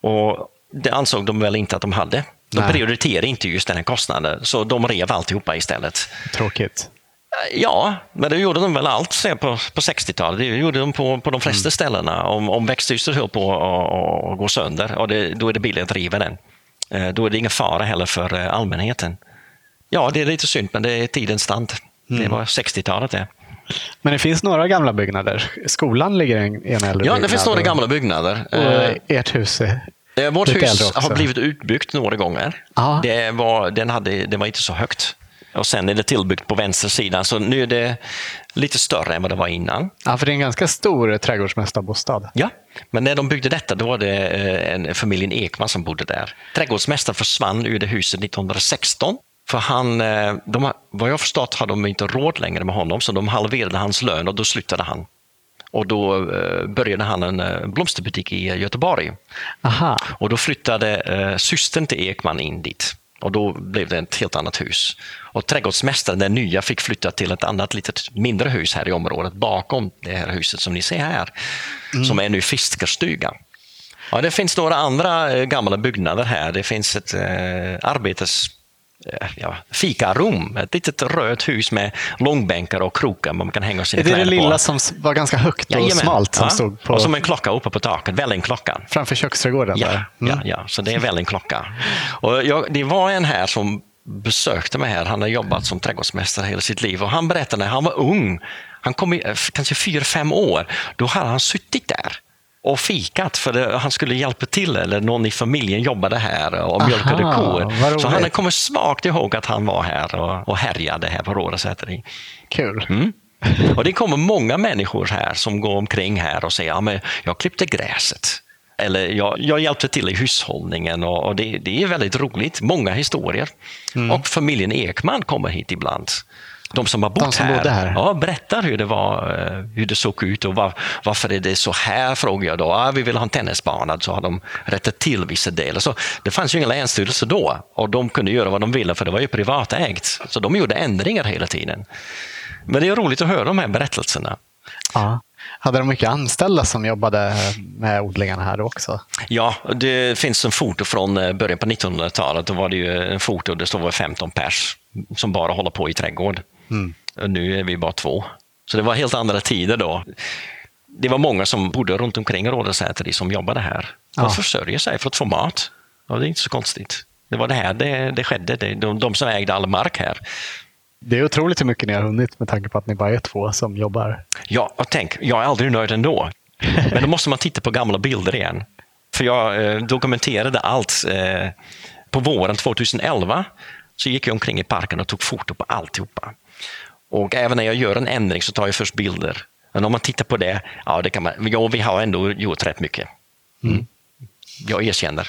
Och det ansåg de väl inte att de hade. De prioriterade inte just den här kostnaden, så de rev alltihopa istället. Tråkigt. Ja, men det gjorde de väl allt på, på 60-talet. Det gjorde de på, på de flesta mm. ställena. Om, om växthuset höll på att gå sönder, och det, då är det billigt att riva den. Eh, då är det ingen fara heller för eh, allmänheten. Ja, det är lite synd, men det är tidens stand. Mm. Det var 60-talet det. Men det finns några gamla byggnader. Skolan ligger i en äldre byggnad. Ja, det finns några gamla byggnader. Och ert hus är Eh, Vårt hus har blivit utbyggt några gånger. Det, var, den hade, det var inte så högt. Och sen är det tillbyggt på vänster sida, så nu är det lite större än vad det var innan. Ja, för det är en ganska stor trädgårdsmästarbostad. Ja, men när de byggde detta då var det eh, en, familjen Ekman som bodde där. Trädgårdsmästaren försvann ur det huset 1916. För han, eh, de, vad jag förstått har de inte råd längre med honom, så de halverade hans lön och då slutade han. Och då eh, började han en blomsterbutik i Göteborg. Aha. Och då flyttade systern till Ekman in dit. Och då blev det ett helt annat hus. Och trädgårdsmästaren, den nya, fick flytta till ett annat litet mindre hus här i området bakom det här huset som ni ser här. Som är nu fiskarstuga. Ja, det finns några andra eh, gamla byggnader här. Det finns ett eh, arbetes eh, ja, fikarum, ett litet rött hus med långbänkar och krokar man kan hänga sina Är det det kläder lilla på. som var ganska högt och Jajamän. smalt som Ja, stod på, Och som en klocka uppe på taket, Vällingklockan. framför köksträdgården? Ja? Mm. ja, ja, så det är väl en klocka. Och jag, det var en här som besökte mig här. Han har jobbat som trädgårdsmästare hela sitt liv och han berättade när han var ung, han kom i, eh, kanske fyra, fem år, då hade han suttit där och fikat för det, han skulle hjälpa till eller någon i familjen jobbade här och mjölkade Aha, kor. Så han kommer svagt ihåg att han var här och, och härjade här på Rådhussäteri. Kul. Mm. Och det kommer många människor här som går omkring här och säger ja, men jag klippte gräset. Eller jag, jag hjälpte till i hushållningen och, och det, det är väldigt roligt. Många historier. Mm. Och familjen Ekman kommer hit ibland. De som har bott som här, här. Ja, berättar hur det, var, eh, hur det såg ut och var, varför är det så här, frågar jag då. Ja, vi vill ha en tennisbana, så har de rättat till vissa delar. Så det fanns ju ingen länsstyrelse då och de kunde göra vad de ville för det var ju privatägt. Så de gjorde ändringar hela tiden. Men det är roligt att höra de här berättelserna. Ja. Hade de mycket anställda som jobbade med odlingarna här också? Ja, det finns en foto från eh, början på 1900-talet. Då var det ju en foto där det stod 15 pers som bara håller på i trädgård. Och nu är vi bara två. Så det var helt andra tider då. Det var många som bodde runt omkring Rådhussäteri som jobbade här. De Ja. försörjer sig för att få mat. Och det är inte så konstigt. Det var det här det, det skedde. Det, de, de som ägde all mark här. Det är otroligt hur mycket ni har hunnit med tanke på att ni bara är två som jobbar. Ja, och tänk, jag är aldrig nöjd ändå. Men då måste man titta på gamla bilder igen. För jag eh, dokumenterade allt. Eh, på våren 2011 så gick jag omkring i parken och tog foto på alltihopa. Och även när jag gör en ändring så tar jag först bilder. Men om man tittar på det, ja, det kan man, ja vi har ändå gjort rätt mycket. Mm. Jag erkänner.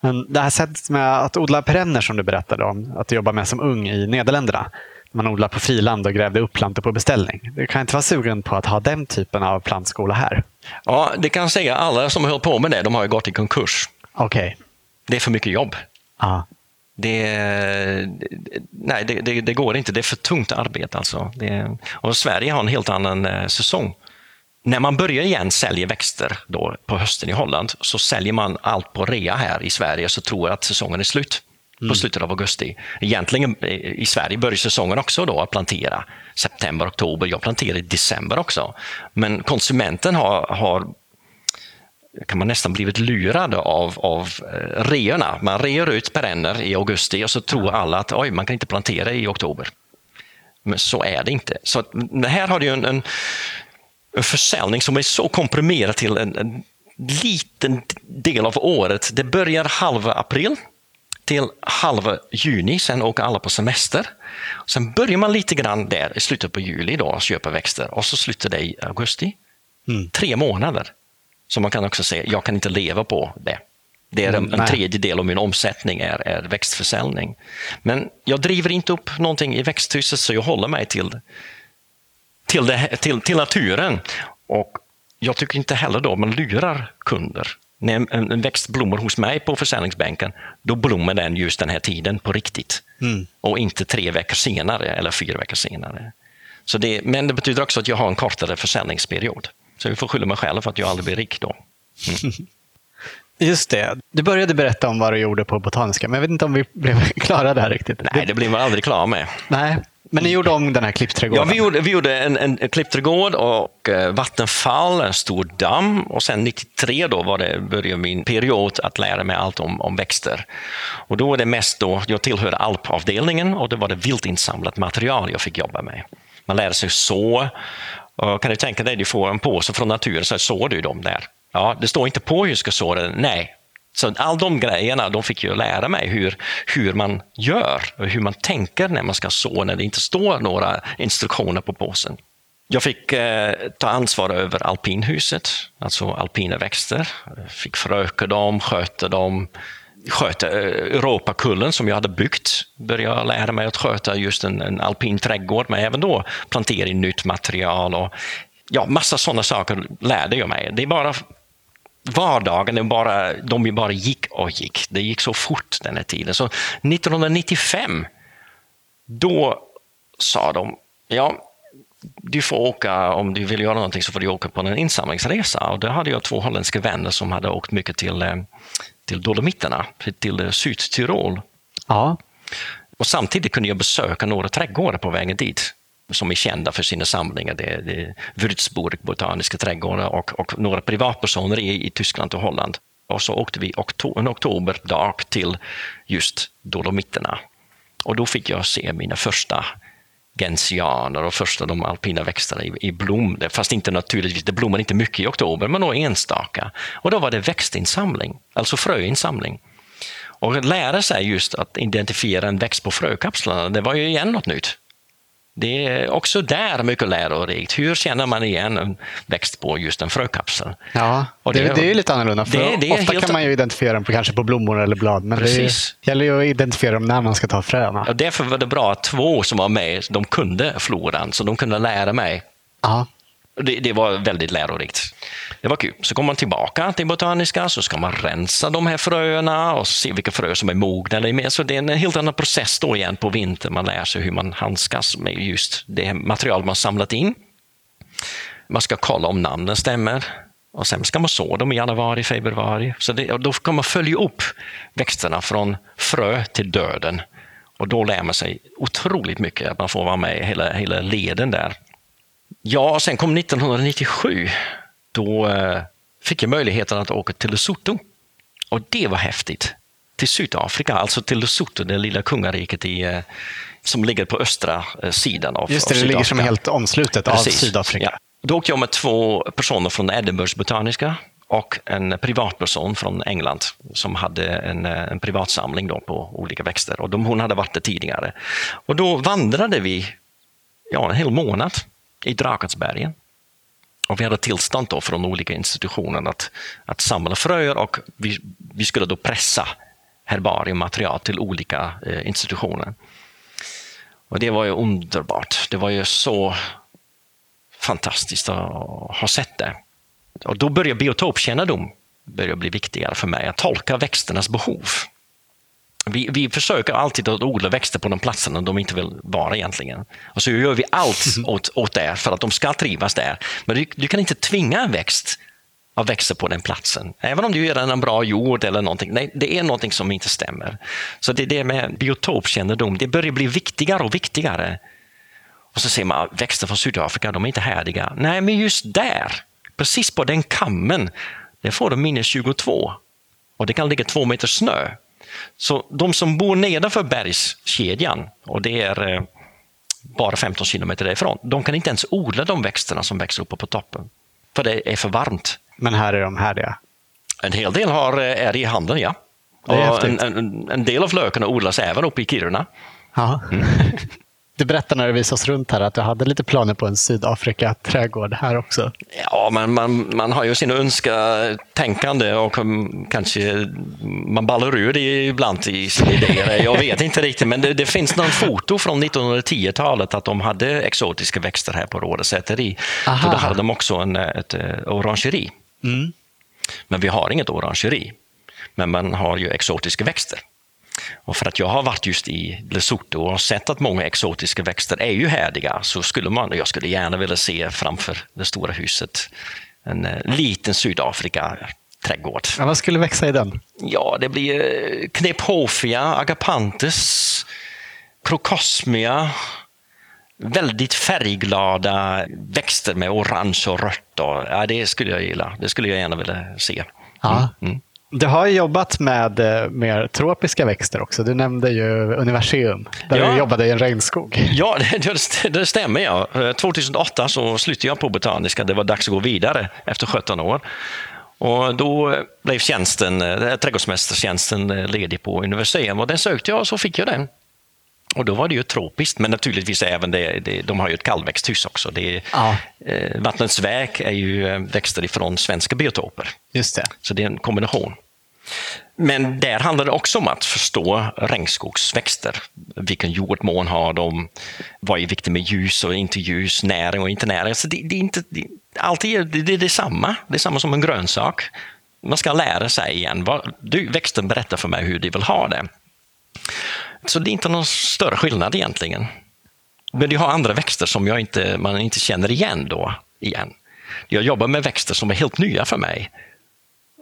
Men det här sättet med att odla perenner som du berättade om, att du jobbar med som ung i Nederländerna. Man odlar på friland och grävde upp plantor på beställning. Du kan inte vara sugen på att ha den typen av plantskola här? Ja, det kan jag säga, alla som höll på med det, de har ju gått i konkurs. Okej. Det är för mycket jobb. Ja. Det, nej, det, det, det går inte. Det är för tungt arbete. Alltså. Det, och Sverige har en helt annan eh, säsong. När man börjar igen sälja växter då på hösten i Holland så säljer man allt på rea här i Sverige så tror jag att säsongen är slut på slutet av augusti. Egentligen eh, i Sverige börjar säsongen också då att plantera. September, oktober. Jag planterar i december också. Men konsumenten har, har kan man nästan blivit lurad av, av eh, reorna. Man rear ut perenner i augusti och så tror alla att oj, man kan inte plantera i oktober. Men så är det inte. Så att, här har du en, en, en försäljning som är så komprimerad till en, en liten del av året. Det börjar halva april till halva juni, sen åker alla på semester. Sen börjar man lite grann där i slutet på juli då, och köpa växter och så slutar det i augusti. Tre månader. Så man kan också säga, jag kan inte leva på det. Det är en, Mm, en tredjedel av min omsättning är, är växtförsäljning. Men jag driver inte upp någonting i växthuset så jag håller mig till, till, det, till, till naturen. Och jag tycker inte heller då man lurar kunder. När en, en växt blommar hos mig på försäljningsbänken, då blommar den just den här tiden på riktigt. Och inte tre veckor senare eller fyra veckor senare. Så det, men det betyder också att jag har en kortare försäljningsperiod. Så jag får skylla mig själv för att jag aldrig blir rik då. Just det. Du började berätta om vad du gjorde på Botaniska, men jag vet inte om vi blev klara där riktigt. Nej, det blir man aldrig klar med. Nej. Men ni gjorde om den här klippträdgården? Ja, vi gjorde, vi gjorde en, en klippträdgård och eh, vattenfall, en stor damm och sen 93 då var det, började min period att lära mig allt om, om växter. Och då var det mest då, jag tillhörde alpavdelningen och då var det viltinsamlat material jag fick jobba med. Man lärde sig så. Och kan du tänka dig, du får en påse från naturen så sår du dem där. Ja, det står inte på hur du ska så den, Nej. Så all de grejerna, de fick jag lära mig hur, hur man gör och hur man tänker när man ska så när det inte står några instruktioner på påsen. Jag fick eh, ta ansvar över alpinhuset, alltså alpina växter. Fick föröka dem, sköta dem, sköta eh, Europakullen som jag hade byggt. Började lära mig att sköta just en, en alpin trädgård, men även då plantera in nytt material och ja, massa sådana saker lärde jag mig. Det är bara vardagen, det bara, de bara gick och gick. Det gick så fort den här tiden. Så 1995, då sa de, ja, du får åka, om du vill göra någonting så får du åka på en insamlingsresa. Och då hade jag två holländska vänner som hade åkt mycket till, eh, till Dolomiterna, till eh, Sydtyrol. Ja. Och samtidigt kunde jag besöka några trädgårdar på vägen dit som är kända för sina samlingar. Det är, det är Würzburg botaniska trädgårdar och, och några privatpersoner i, i Tyskland och Holland. Och så åkte vi okto en oktoberdag till just Dolomiterna. Och då fick jag se mina första gentianer och första de alpina växterna i, i blom. Fast inte naturligtvis, det blommar inte mycket i oktober, men några enstaka. Och då var det växtinsamling, alltså fröinsamling. Och att lära sig just att identifiera en växt på frökapslarna, det var ju igen något nytt. Det är också där mycket lärorikt. Hur känner man igen en växt på just en frökapsel? Ja, och det, det, det är lite annorlunda. För det, det ofta kan man ju identifiera dem på, kanske på blommor eller blad, men Precis. det gäller ju att identifiera dem när man ska ta fröna. Och därför var det bra att två som var med, de kunde floran, så de kunde lära mig. Ja. Det, det, var väldigt lärorikt. Det var kul. Så kommer man tillbaka till Botaniska så ska man rensa de här fröerna och se vilka frö som är mogna. Eller. Så det är en helt annan process då igen på vintern. Man lär sig hur man handskas med just det material man samlat in. Man ska kolla om namnen stämmer. Och sen ska man så dem i januari, februari. Så det, då kan man följa upp växterna från frö till döden. Och då lär man sig otroligt mycket, att man får vara med i hela, hela leden där. Ja, sen kom 1997. Då eh, fick jag möjligheten att åka till Lesotho. Och det var häftigt. Till Sydafrika, alltså till Lesotho, det lilla kungariket i, eh, som ligger på östra eh, sidan av, Just det, av det ligger som helt omslutet Precis. av Sydafrika. Ja. Då åkte jag med två personer från Edinburghs botaniska och en privatperson från England som hade en, en privatsamling då på olika växter. Och de, hon hade varit där tidigare. Och då vandrade vi ja, en hel månad i Drakatsbergen. Och vi hade tillstånd då från olika institutioner att, att samla fröer och vi, vi skulle då pressa herbariummaterial till olika eh, institutioner. Och det var ju underbart. Det var ju så fantastiskt att ha sett det. Och då började biotopkännedom börja bli viktigare för mig, att tolka växternas behov. Vi, vi försöker alltid att odla växter på de platserna de inte vill vara egentligen. Och så gör vi allt åt, åt det för att de ska trivas där. Men du, du kan inte tvinga en växt att växa på den platsen. Även om du ger den en bra jord eller någonting. Nej, det är någonting som inte stämmer. Så det är det med biotopkännedom. Det börjar bli viktigare och viktigare. Och så ser man växter från Sydafrika, de är inte härdiga. Nej, men just där, precis på den kammen, där får de minus 22. Och det kan ligga två meter snö. Så de som bor nedanför bergskedjan, och det är eh, bara 15 kilometer därifrån, de kan inte ens odla de växterna som växer uppe på toppen. För det är för varmt. Men här är de härdiga? En hel del har, eh, är i handen, ja. En, en, en, del av lökarna odlas även uppe i Kiruna. Mm. Du berättade när du visade oss runt här att du hade lite planer på en Sydafrika-trädgård här också. Ja, men man, man har ju sin önsketänkande och kanske man ballar ur det ibland i sina idéer. Jag vet inte riktigt, men det, det finns någon foto från 1910-talet att de hade exotiska växter här på Rådesäteri. Då hade de också en, ett eh, orangeri. Mm. Men vi har inget orangeri. Men man har ju exotiska växter. Och för att jag har varit just i Lesotho och sett att många exotiska växter är ju härdiga så skulle man, jag skulle gärna vilja se framför det stora huset en eh, liten Sydafrika trädgård. Ja, vad skulle växa i den? Ja, det blir eh, Knephofia, Agapantes, Crocosmia, väldigt färgglada växter med orange och rött. Och, ja, det skulle jag gilla. Det skulle jag gärna vilja se. Mm. Mm. Du har jobbat med eh, mer tropiska växter också. Du nämnde ju Universum, där ja. du jobbade i en regnskog. Ja, det, det stämmer. Ja. 2008 eh, så slutade jag på Botaniska. Det var dags att gå vidare efter 17 år. Och då blev tjänsten, eh, trädgårdsmästartjänsten eh, ledig på universitet och den sökte jag och så fick jag den. Och då var det ju tropiskt, men naturligtvis även det, det de har ju ett kallväxthus också. Det, ja. eh, Vattnets väg är ju eh, växter ifrån svenska biotoper. Just det. Så det är en kombination. Men där handlar det också om att förstå regnskogsväxter. Vilken jordmån har de? Vad är viktigt med ljus och inte ljus? Näring och inte näring? Så det, det är inte, det, alltid det, det är detsamma. Det är samma som en grönsak. Man ska lära sig igen. Du, växten berättar för mig hur de vill ha det. Så det är inte någon större skillnad egentligen. Men du har andra växter som jag inte, man inte känner igen då. igen. Jag jobbar med växter som är helt nya för mig.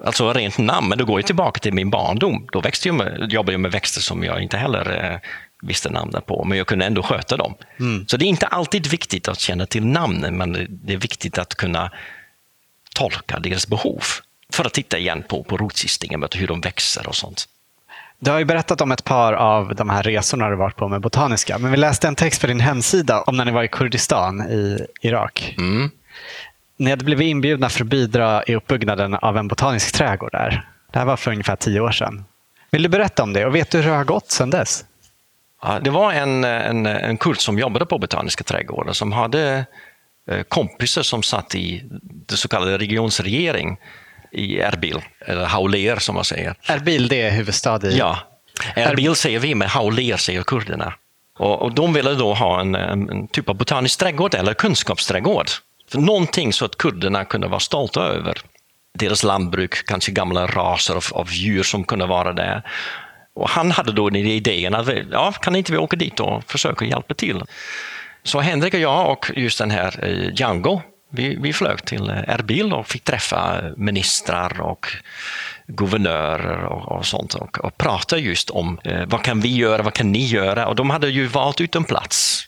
Alltså rent namn, men då går jag tillbaka till min barndom. Då växte jag med, jobbade jag med växter som jag inte heller eh, visste namnet på, men jag kunde ändå sköta dem. Mm. Så det är inte alltid viktigt att känna till namnen, men det är viktigt att kunna tolka deras behov för att titta igen på, på rotsystingen, hur de växer och sånt. Du har ju berättat om ett par av de här resorna du varit på med Botaniska, men vi läste en text på din hemsida om när ni var i Kurdistan i Irak. Mm. Ni hade blivit inbjudna för att bidra i uppbyggnaden av en botanisk trädgård där. Det här var för ungefär tio år sedan. Vill du berätta om det och vet du hur det har gått sedan dess? Ja, det var en, en, en kurd som jobbade på Botaniska trädgården som hade eh, kompisar som satt i det så kallade regionsregering i Erbil, eller Hauler som man säger. Erbil, det är huvudstad i... Ja, Erbil säger vi, men Hauler säger kurderna. Och, och de ville då ha en, en, typ av botanisk trädgård eller kunskapsträdgård. För någonting så att kurderna kunde vara stolta över. Deras lantbruk, kanske gamla raser av, av djur som kunde vara där. Och han hade då idén att ja, kan inte vi åka dit och försöka hjälpa till? Så Henrik och jag och just den här eh, Django, vi, vi flög till eh, Erbil och fick träffa ministrar och guvernörer och, och sånt och, och prata just om eh, vad kan vi göra, vad kan ni göra? Och de hade ju valt ut en plats.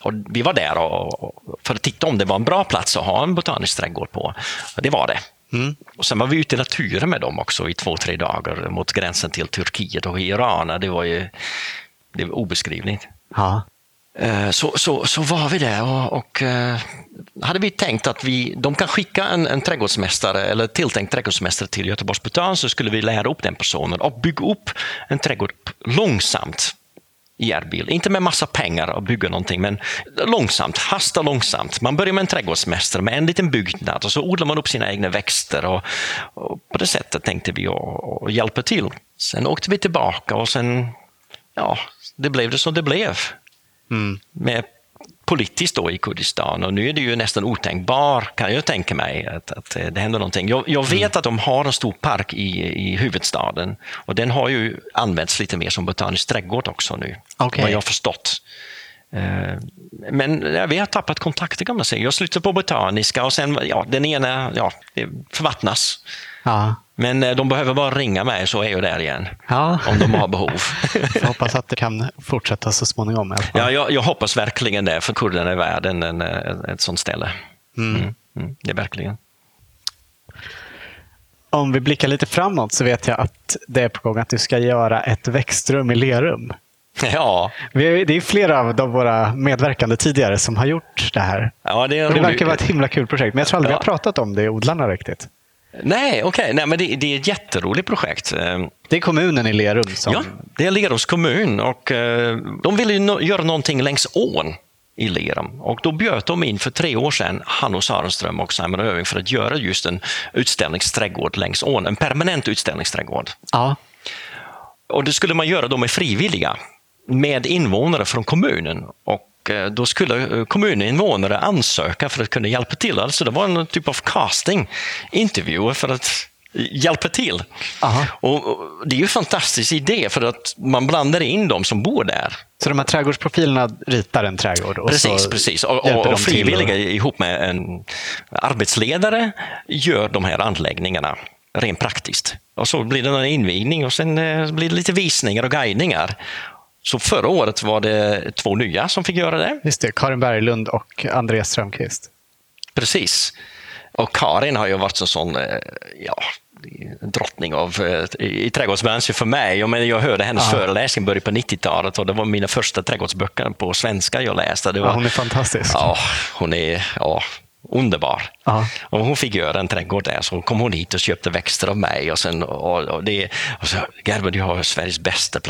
Och vi var där och, och, för att titta om det var en bra plats att ha en botanisk trädgård på. Och det var det. Mm. Och sen var vi ute i naturen med dem också i två, tre dagar mot gränsen till Turkiet och Iran. Det var ju det var obeskrivligt. Ja. Eh, så, så, så var vi där och, och uh, hade vi tänkt att vi, de kan skicka en, en trädgårdsmästare eller tilltänkt trädgårdsmästare till Göteborgs Botan så skulle vi lära upp den personen och bygga upp en trädgård långsamt i Erbil. Inte med massa pengar att bygga någonting, men långsamt, hasta långsamt. Man börjar med en trädgårdsmästare med en liten byggnad och så odlar man upp sina egna växter och, och på det sättet tänkte vi att hjälpa till. Sen åkte vi tillbaka och sen, ja, det blev det som det blev. Mm. Med politiskt då i Kurdistan och nu är det ju nästan otänkbart, kan jag tänka mig, att, att det händer någonting. Jag, jag vet mm. att de har en stor park i, i huvudstaden och den har ju använts lite mer som botanisk trädgård också nu, okay. vad jag har förstått. Eh, men vi har tappat kontakter kan man säga. Jag slutade på botaniska och sen, ja, den ena, ja, förvattnas. Ja. Men eh, de behöver bara ringa mig så är jag där igen. Ja. Om de har behov. Jag hoppas att det kan fortsätta så småningom. Ja, jag, jag, hoppas verkligen det, för kurderna är världen en, ett sånt ställe. Mm. Mm, mm, det är verkligen. Om vi blickar lite framåt så vet jag att det är på gång att du ska göra ett växtrum i Lerum. Ja. Det är flera av våra medverkande tidigare som har gjort det här. Ja, det, det verkar vara ett himla kul projekt, men jag tror aldrig ja. vi har pratat om det i odlarna riktigt. Nej, okej. Okay. men det, det, är ett jätteroligt projekt. Ehm, det är kommunen i Lerum som... Ja, det är Lerums kommun och eh, de ville no göra någonting längs ån i Lerum. Och då bjöd de in för tre år sedan Hanno Sarenström och Simon Öving för att göra just en utställningsträdgård längs ån, en permanent utställningsträdgård. Ja. Och det skulle man göra då med frivilliga, med invånare från kommunen. Och Eh, då skulle eh, kommuninvånare ansöka för att kunna hjälpa till. Alltså det var en typ av casting, intervjuer för att hjälpa till. Och, det är ju en fantastisk idé för att man blandar in de som bor där. Så de här trädgårdsprofilerna ritar en trädgård? Och precis, precis. Och, och, och frivilliga och... ihop med en arbetsledare gör de här anläggningarna rent praktiskt. Och så blir det en invigning och sen eh, blir det lite visningar och guidningar. Så förra året var det två nya som fick göra det. Just det, Karin Berglund och Andreas Strömqvist. Precis. Och Karin har ju varit en sån, eh, ja, drottning av, eh, i trädgårdsbranschen för mig. Jag, jag hörde hennes ja. föreläsning börja på 90-talet och det var mina första trädgårdsböcker på svenska jag läste. Det var, ja, hon är fantastisk. Ja, hon är, ja, underbar. Ja. Och hon fick göra en trädgård där, så kom hon hit och köpte växter av mig. Och, sen, och, och det, och så, Gerber, du har Sveriges bästa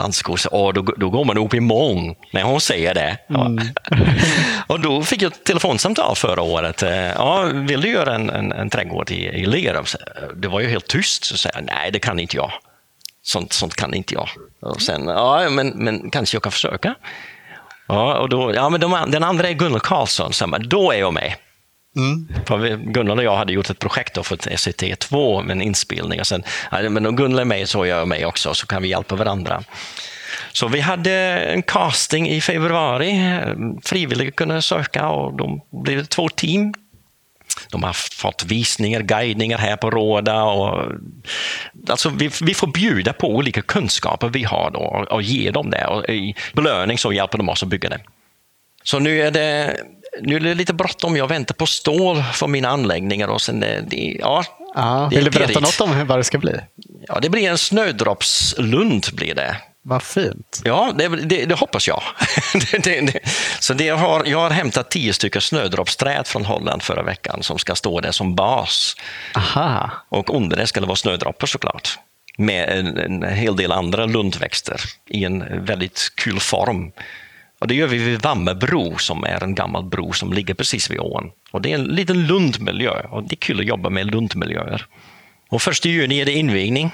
och då, då går man upp i mång när hon säger det. Ja. och då fick jag ett telefonsamtal förra året. Eh, Ja, vill du göra en, en, en trädgård i, i Lerum? Så, Det var ju helt tyst. Så sa jag, nej, det kan inte jag. Sånt, sånt kan inte jag. Och sen, ja, men, men kanske jag kan försöka. Ja, och då, ja, men de, den andra är Gunnar Karlsson, så då är jag med. Mm. Gunnar och jag hade gjort ett projekt då för SCT2 med en inspelning. Och sen, men om Gunnar är med så är jag med också, så kan vi hjälpa varandra. Så vi hade en casting i februari. Frivilliga kunde söka och de blev två team. De har fått visningar, guidningar här på Råda. Och, alltså vi, vi får bjuda på olika kunskaper vi har då och, och ge dem det. Och I belöning så hjälper de oss att bygga det. Så nu är det, nu är det lite bråttom. Jag väntar på stål för mina anläggningar. Och sen det, det, ja, Ja, det vill du berätta pirrigt. något om vad det ska bli? Ja, det blir en snödroppslund. Blir det. Vad fint. Ja, det, det, det hoppas jag. det. Så det har, jag har hämtat tio stycken snödroppsträd från Holland förra veckan som ska stå där som bas. Aha. Och under det ska det vara snödroppar såklart. Med en, en hel del andra lundväxter i en väldigt kul form. Och det gör vi vid Vammebro som är en gammal bro som ligger precis vid ån. Och det är en liten lundmiljö och det är kul att jobba med lundmiljöer. Och första juni är det invigning.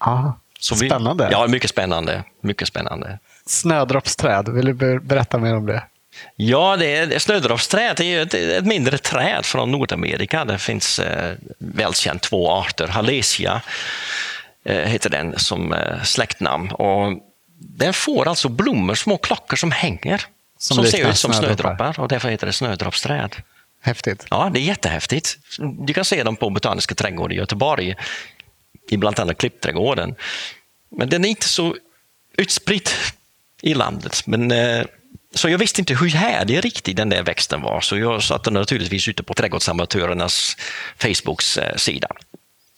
Ja. Så vi- Spännande. Ja, mycket spännande. Mycket spännande. Snödroppsträd, vill du ber- berätta mer om det? Ja, det är, snödroppsträd det är ett, ett mindre träd från Nordamerika. Det finns eh, välkänt två arter. Halesia eh, heter den som eh, släktnamn. Och den får alltså blommor, små klockor som hänger. Som Som, ser ut som snödroppar. snödroppar och därför heter det snödroppsträd. Häftigt. Ja, det är jättehäftigt. Du kan se dem på Botaniska trädgården i Göteborg, i bland annat Klippträdgården. Men den är inte så utspridd i landet. Men, eh, så jag visste inte hur härlig riktigt den där växten var, så jag satte den naturligtvis ute på Trädgårdsamatörernas Facebooks eh, sida.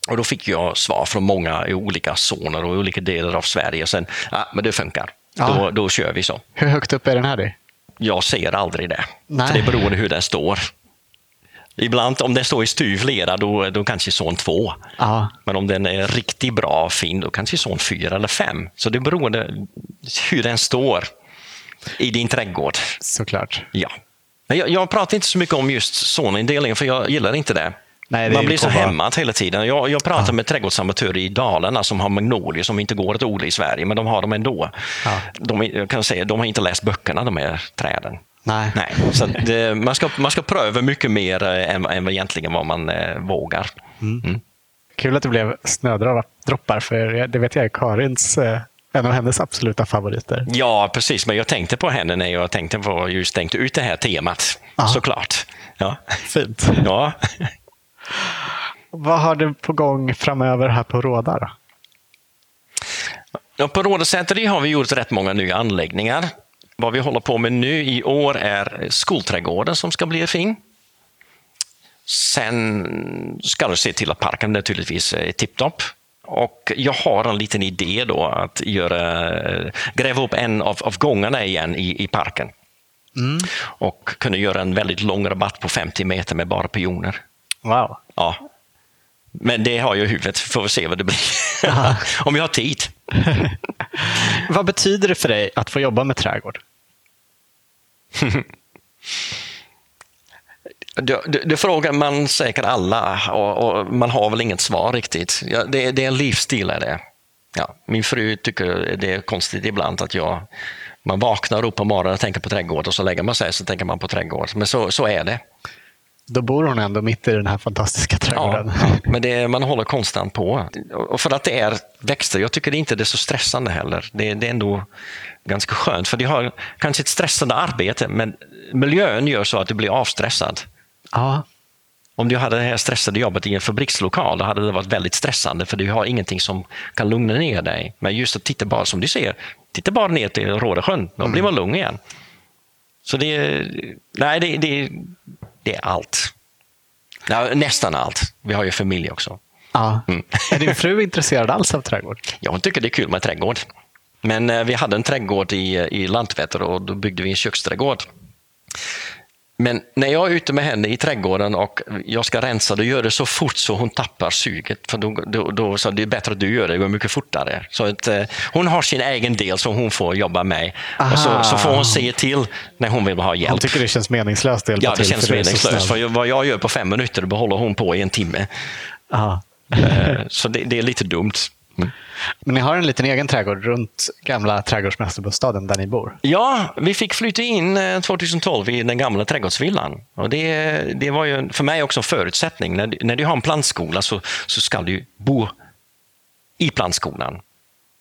Och då fick jag svar från många i olika zoner och olika delar av Sverige. Och sen, ja, men det funkar. Ja. Då, då kör vi så. Hur högt upp är den här? i? Jag ser aldrig det. Nej. För det beror på hur den står. Ibland om den står i styv lera, då, då kanske zon 2. Ja. Men om den är riktigt bra och fin, då kanske zon 4 eller 5. Så det beror på hur den står i din trädgård. Såklart. Ja. Men jag, jag pratar inte så mycket om just zonindelningen, för jag gillar inte det. Nej, Man blir så vad- hämmad hela tiden. Jag, jag pratar med trädgårdsamatörer i Dalarna som har magnolier som inte går att odla i Sverige, men de har dem ändå. Ja. De, kan säga, de har inte läst böckerna, de här träden. Nej. Nej, så att det, man, ska, man ska pröva mycket mer eh, än, än vad egentligen vad man eh, vågar. Kul att det blev snödroppar, för det vet jag är Karins, eh, en av hennes absoluta favoriter. Ja, precis. Men jag tänkte på henne när jag tänkte på just tänkte ut det här temat. Ja. Såklart. Ja. Fint. Ja. Vad har du på gång framöver här på Råda? Ja, på Rådesäteri har vi gjort rätt många nya anläggningar. Vad vi håller på med nu i år är skolträdgården som ska bli fin. Sen ska du se till att parken naturligtvis är tipptopp. Och jag har en liten idé då att göra, gräva upp en av, av gångarna igen i, i parken. Och kunna göra en väldigt lång rabatt på 50 meter med bara pioner. Wow. Ja. Men det har jag i huvudet, får vi se vad det blir. Om jag har tid. Vad betyder det för dig att få jobba med trädgård? Det, det, det frågar man säkert alla och, och man har väl inget svar riktigt. Ja, det, det är en livsstil. Är det. Ja, min fru tycker det är konstigt ibland att jag, man vaknar upp på morgonen och tänker på trädgård och så lägger man sig så tänker man på trädgård. Men så, så är det. Då bor hon ändå mitt i den här fantastiska Ja, trädgården. men det, man håller konstant på. Och för att det är växter, jag tycker inte det är så stressande heller. Det, det är ändå ganska skönt, för de har kanske ett stressande arbete, men miljön gör så att du blir avstressad. Ja. Om du hade det här stressade jobbet i en fabrikslokal, då hade det varit väldigt stressande, för du har ingenting som kan lugna ner dig. Men just att titta bara, som du ser, titta bara ner till Rådesjön, då blir man lugn igen. Så det är, nej, det, det, det är allt. Ja, nästan allt. Vi har ju familj också. ja. Mm. Är din fru intresserad alls av trädgård? Jag tycker det är kul med trädgård. Men eh, vi hade en trädgård i, i Landvetter och då byggde vi en köksträdgård. Men när jag är ute med henne i trädgården och jag ska rensa, då gör det så fort så hon tappar suget. För då, då, då så det är bättre att du gör det, det går mycket fortare. Så att, eh, hon har sin egen del som hon får jobba med. Och så, så får hon säga till när hon vill ha hjälp. Hon tycker det känns meningslöst att Ja, det till, känns meningslöst. För vad jag gör på fem minuter, det behåller hon på i en timme. Ja. Eh, Så det, det är lite dumt. Mm. Men ni har en liten egen trädgård runt gamla trädgårdsmästarbostaden där ni bor. Ja, vi fick flytta in eh, 2012 i den gamla trädgårdsvillan. Och det, det var ju för mig också en förutsättning. När, när du har en plantskola så, så ska du bo i plantskolan.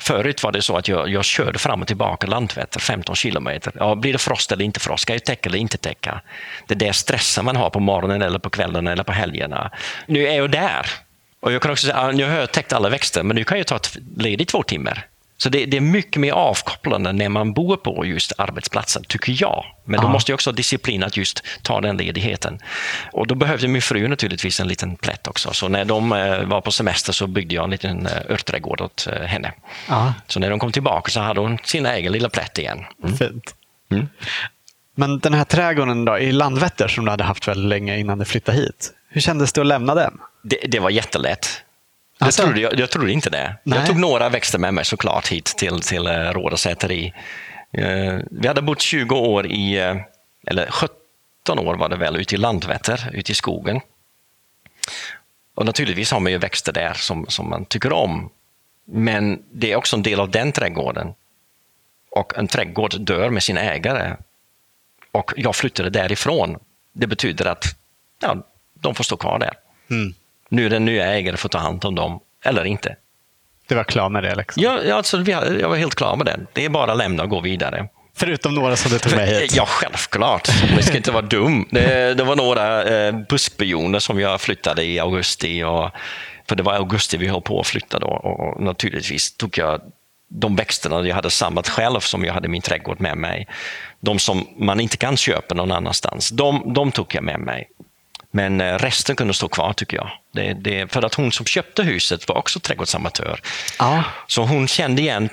Förut var det så att jag, jag körde fram och tillbaka Landvetter 15 kilometer. Ja, blir det frost eller inte frost? Ska jag täcka eller inte täcka? Det är det stressen man har på morgonen eller på kvällen eller på helgerna. Nu är jag där. Och jag kan också säga, nu har jag täckt alla växter, men nu kan jag ta ett ledigt två timmar. Så det, det är mycket mer avkopplande när man bor på just arbetsplatsen, tycker jag. Men då Ja. måste jag också ha disciplin att just ta den ledigheten. Och då behövde min fru naturligtvis en liten plätt också. Så när de eh, var på semester så byggde jag en liten eh, örtträdgård åt eh, henne. Ja, Så när de kom tillbaka så hade hon sin egen lilla plätt igen. Mm. fint. Mm. Men den här trädgården då, i Landvetter som du hade haft väldigt länge innan du flyttade hit. Hur kändes det att lämna den? Det, det var jättelätt. Jag, Alltså? trodde, jag, jag trodde inte det. Nej. Jag tog några växter med mig såklart hit till, till eh, Rådsäteri. Eh, vi hade bott 20 år i, eh, eller 17 år var det väl, ute i Landvetter, ute i skogen. Och naturligtvis har man ju växter där som, som man tycker om. Men det är också en del av den trädgården. Och en trädgård dör med sin ägare. Och jag flyttade därifrån. Det betyder att ja, de får stå kvar där. Mm. Nu är den nya ägare får ta hand om dem, eller inte. Du var klar med det? Liksom. Ja, ja, alltså, jag var helt klar med det. Det är bara att lämna och gå vidare. Förutom några som du tog med hit? Ja, självklart. Man ska inte vara dum. Det, det var några eh, buskbioner som jag flyttade i augusti. Och, för det var augusti vi höll på att flytta då. Och naturligtvis tog jag de växterna jag hade samlat själv som jag hade min trädgård med mig. De som man inte kan köpa någon annanstans, de, de tog jag med mig. Men eh, resten kunde stå kvar tycker jag. Det, det, för att hon som köpte huset var också trädgårdsamatör. Ja. Så hon kände igen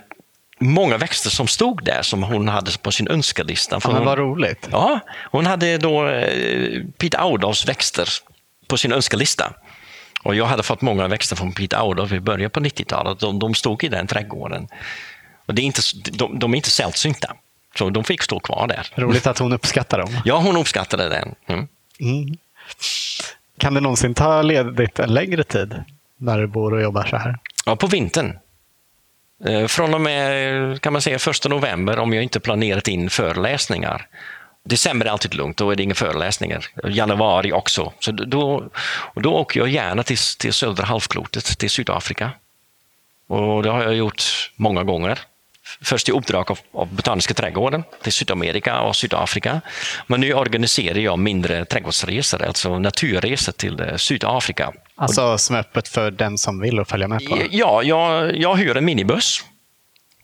många växter som stod där som hon hade på sin önskelista. För Ja, men hon, vad roligt. ja, hon hade då eh, Pete Audals växter på sin önskelista. Och jag hade fått många växter från Pete Audal i början på 90-talet. De, de stod i den trädgården. Och det är inte, de, de är inte sällsynta. Så de fick stå kvar där. Roligt att hon uppskattar dem. Ja, hon uppskattade den. Mm. Mm. Kan det någonsin ta ledigt en längre tid när du bor och jobbar så här? Ja, på vintern. Eh, Från och med kan man säga, 1 november om jag inte planerat in föreläsningar. December är alltid lugnt, då är det inga föreläsningar. Januari också. Så då, då åker jag gärna till, till södra halvklotet, till Sydafrika. Och det har jag gjort många gånger. Först i uppdrag av, av Botaniska trädgården till Sydamerika och Sydafrika. Men nu organiserar jag mindre trädgårdsresor, alltså naturresor till eh, Sydafrika. Alltså som är öppet för den som vill och följa med på? Ja, jag, jag hyr en minibuss.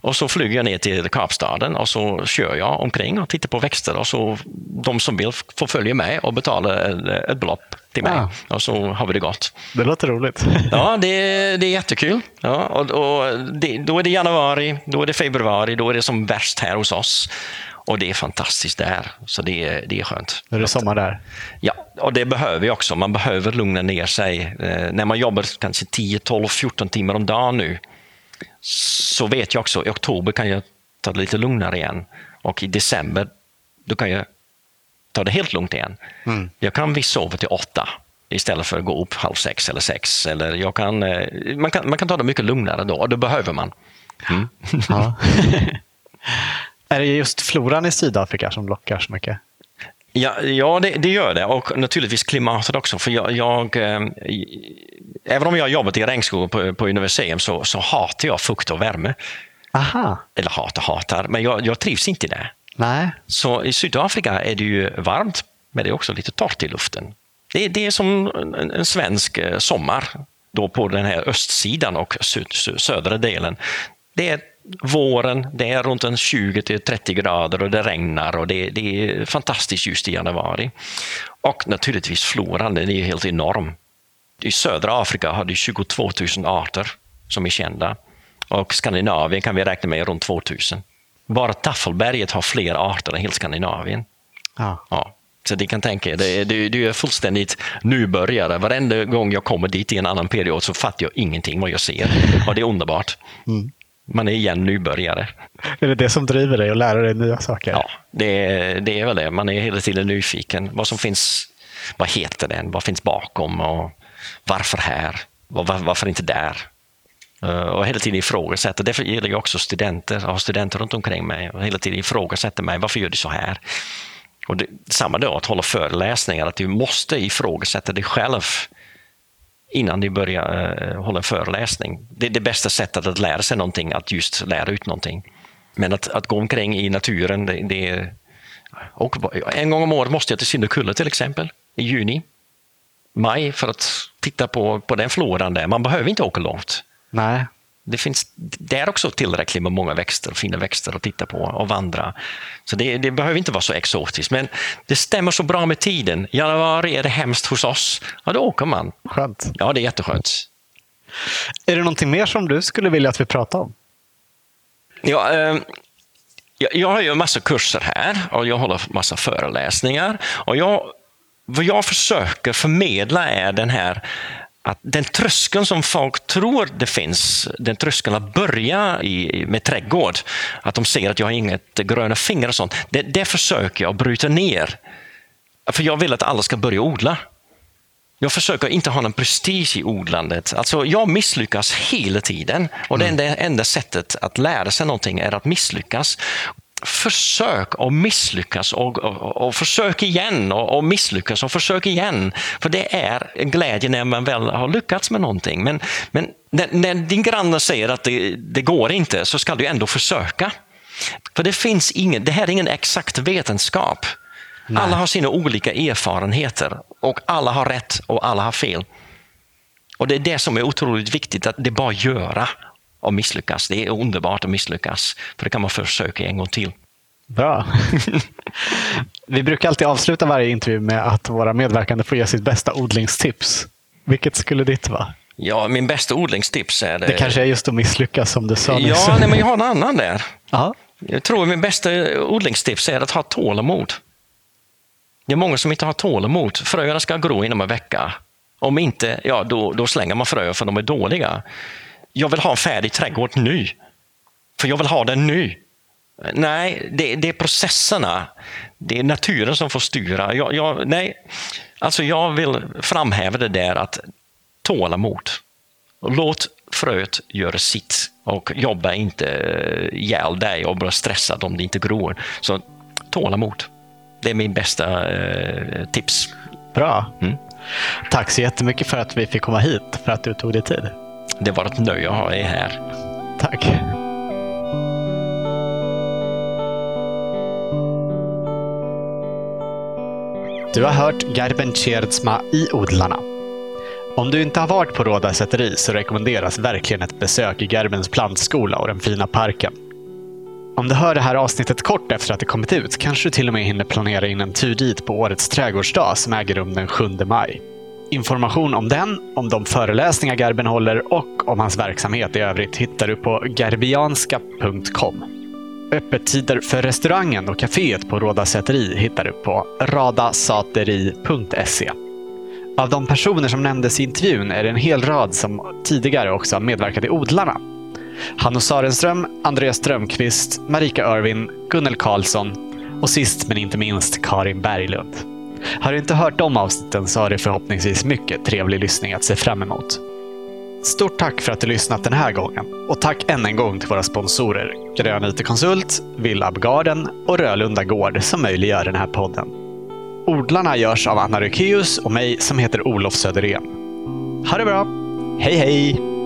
Och så flyger jag ner till Kapstaden och så kör jag omkring och tittar på växter. Och så de som vill får följa med och betala ett, ett belopp till mig. Ah. Och så har vi det gott. Det låter roligt. Ja, det, det är jättekul. Ja, och, och det, då är det januari, då är det februari, då är det som värst här hos oss. Och det är fantastiskt där, så det är, det är skönt. Nu är det sommar där. Ja, och det behöver vi också. Man behöver lugna ner sig. Eh, när man jobbar kanske 10, 12, 14 timmar om dagen nu så vet jag också i oktober kan jag ta det lite lugnare igen. Och i december då kan jag ta det helt lugnt igen. Mm. Jag kan visst sova till åtta istället för att gå upp halv sex eller sex. Eller jag kan, eh, man, kan, man kan ta det mycket lugnare då och det behöver man. Mm. Ja. är det just floran i Sydafrika som lockar så mycket? Ja, ja det, det gör det. Och naturligtvis klimatet också. För jag, jag, eh, även om jag har jobbat i regnskog på, på Universium så, så hatar jag fukt och värme. Aha. Eller hatar, hatar, men jag, jag trivs inte i det. Nej. Så i Sydafrika är det ju varmt, men det är också lite torrt i luften. Det, det är som en, en svensk eh, sommar då på den här östsidan och syd, sö- södra delen. Det är våren, det är runt en 20-30 grader och det regnar och det, det är fantastiskt just i januari. Och naturligtvis floran, den är helt enorm. I södra Afrika har du 22 000 arter som är kända och Skandinavien kan vi räkna med runt 2 000. Bara Taffelberget har fler arter än hela Skandinavien. Ja. Ja. Så ni kan tänka er, det, det är fullständigt nybörjare. Varenda gång jag kommer dit i en annan period så fattar jag ingenting vad jag ser. Och det är underbart. Mm. Man är igen nybörjare. Är det det som driver dig att lära dig nya saker? Ja, det, det är väl det. Man är hela tiden nyfiken. Vad som finns, vad heter den, vad finns bakom och varför här? Var, varför inte där? Eh, och hela tiden ifrågasätta. Det gäller ju också studenter. Jag har studenter runt omkring mig och hela tiden ifrågasätter mig. Varför gör du så här? Och det, samma då att hålla föreläsningar, att du måste ifrågasätta dig själv innan ni börjar eh, hålla en föreläsning. Det är det bästa sättet att lära sig någonting, att just lära ut någonting. Men att, att gå omkring i naturen, det, det är... Och en gång om året måste jag till Synderkulle till exempel, i juni, maj, för att titta på, på den floran där. Man behöver inte åka långt. Nej. Det finns där också tillräckligt med många växter, fina växter att titta på och vandra. Så det, det, behöver inte vara så exotiskt, men det stämmer så bra med tiden. Januari är det hemskt hos oss, ja då åker man. Skönt. Ja, det är jätteskönt. Är det någonting mer som du skulle vilja att vi pratar om? Ja, eh, jag, jag har ju en massa kurser här och jag håller massa föreläsningar. Och jag, vad jag försöker förmedla är den här att den tröskeln som folk tror det finns, den tröskeln att börja i, med trädgård, att de ser att jag har inget gröna fingrar och sånt, det, det försöker jag bryta ner. För jag vill att alla ska börja odla. Jag försöker inte ha någon prestige i odlandet. Alltså, jag misslyckas hela tiden och mm. det enda, enda sättet att lära sig någonting är att misslyckas försök och misslyckas och, och, och försök igen och, och, misslyckas och försök igen. För det är en glädje när man väl har lyckats med någonting. Men, men när, när din granne säger att det, det, går inte så ska du ändå försöka. För det finns ingen, det här är ingen exakt vetenskap. Nej. Alla har sina olika erfarenheter och alla har rätt och alla har fel. Och det är det som är otroligt viktigt, att det är bara göra och misslyckas. Det är underbart att misslyckas, för det kan man försöka en gång till. Bra. Vi brukar alltid avsluta varje intervju med att våra medverkande får ge sitt bästa odlingstips. Vilket skulle ditt vara? Ja, min bästa odlingstips är... Det, det kanske är just att misslyckas som du sa Ja, nej, men jag har en annan där. Aha. Jag tror min bästa odlingstips är att ha tålamod. Det är många som inte har tålamod. Fröerna ska gro inom en vecka. Om inte, ja, då, då slänger man fröer för de är dåliga jag vill ha en färdig trädgård nu. För jag vill ha den nu. Nej, det, det är processerna. Det är naturen som får styra. Jag, jag, nej, alltså jag vill framhäva det där att tålamod. Låt fröet göra sitt och jobba inte ihjäl dig och bli stressad om det inte gror. Så tålamod. Det är min bästa eh, tips. Bra. Mm. Tack så jättemycket för att vi fick komma hit, för att du tog dig tid. Det var ett nöje att ha er här. Tack. Du har hört Gerben Tjerdsma i Odlarna. Om du inte har varit på Råda säteri så rekommenderas verkligen ett besök i Gerbens plantskola och den fina parken. Om du hör det här avsnittet kort efter att det kommit ut kanske du till och med hinner planera in en tur dit på årets trädgårdsdag som äger rum den 7 maj. Information om den, om de föreläsningar Gerben håller och om hans verksamhet i övrigt hittar du på gerbianska.com. Öppettider för restaurangen och kaféet på Råda säteri hittar du på radasateri.se. Av de personer som nämndes i intervjun är det en hel rad som tidigare också har medverkat i Odlarna. Hanno Sarenström, Andreas Strömqvist, Marika Örvin, Gunnel Karlsson och sist men inte minst Karin Berglund. Har du inte hört de avsnitten så har du förhoppningsvis mycket trevlig lyssning att se fram emot. Stort tack för att du lyssnat den här gången och tack än en gång till våra sponsorer Grön IT-konsult, Villab Garden och Rölunda Gård som möjliggör den här podden. Odlarna görs av Anna Rykeus och mig som heter Olof Söderén. Ha det bra! Hej hej!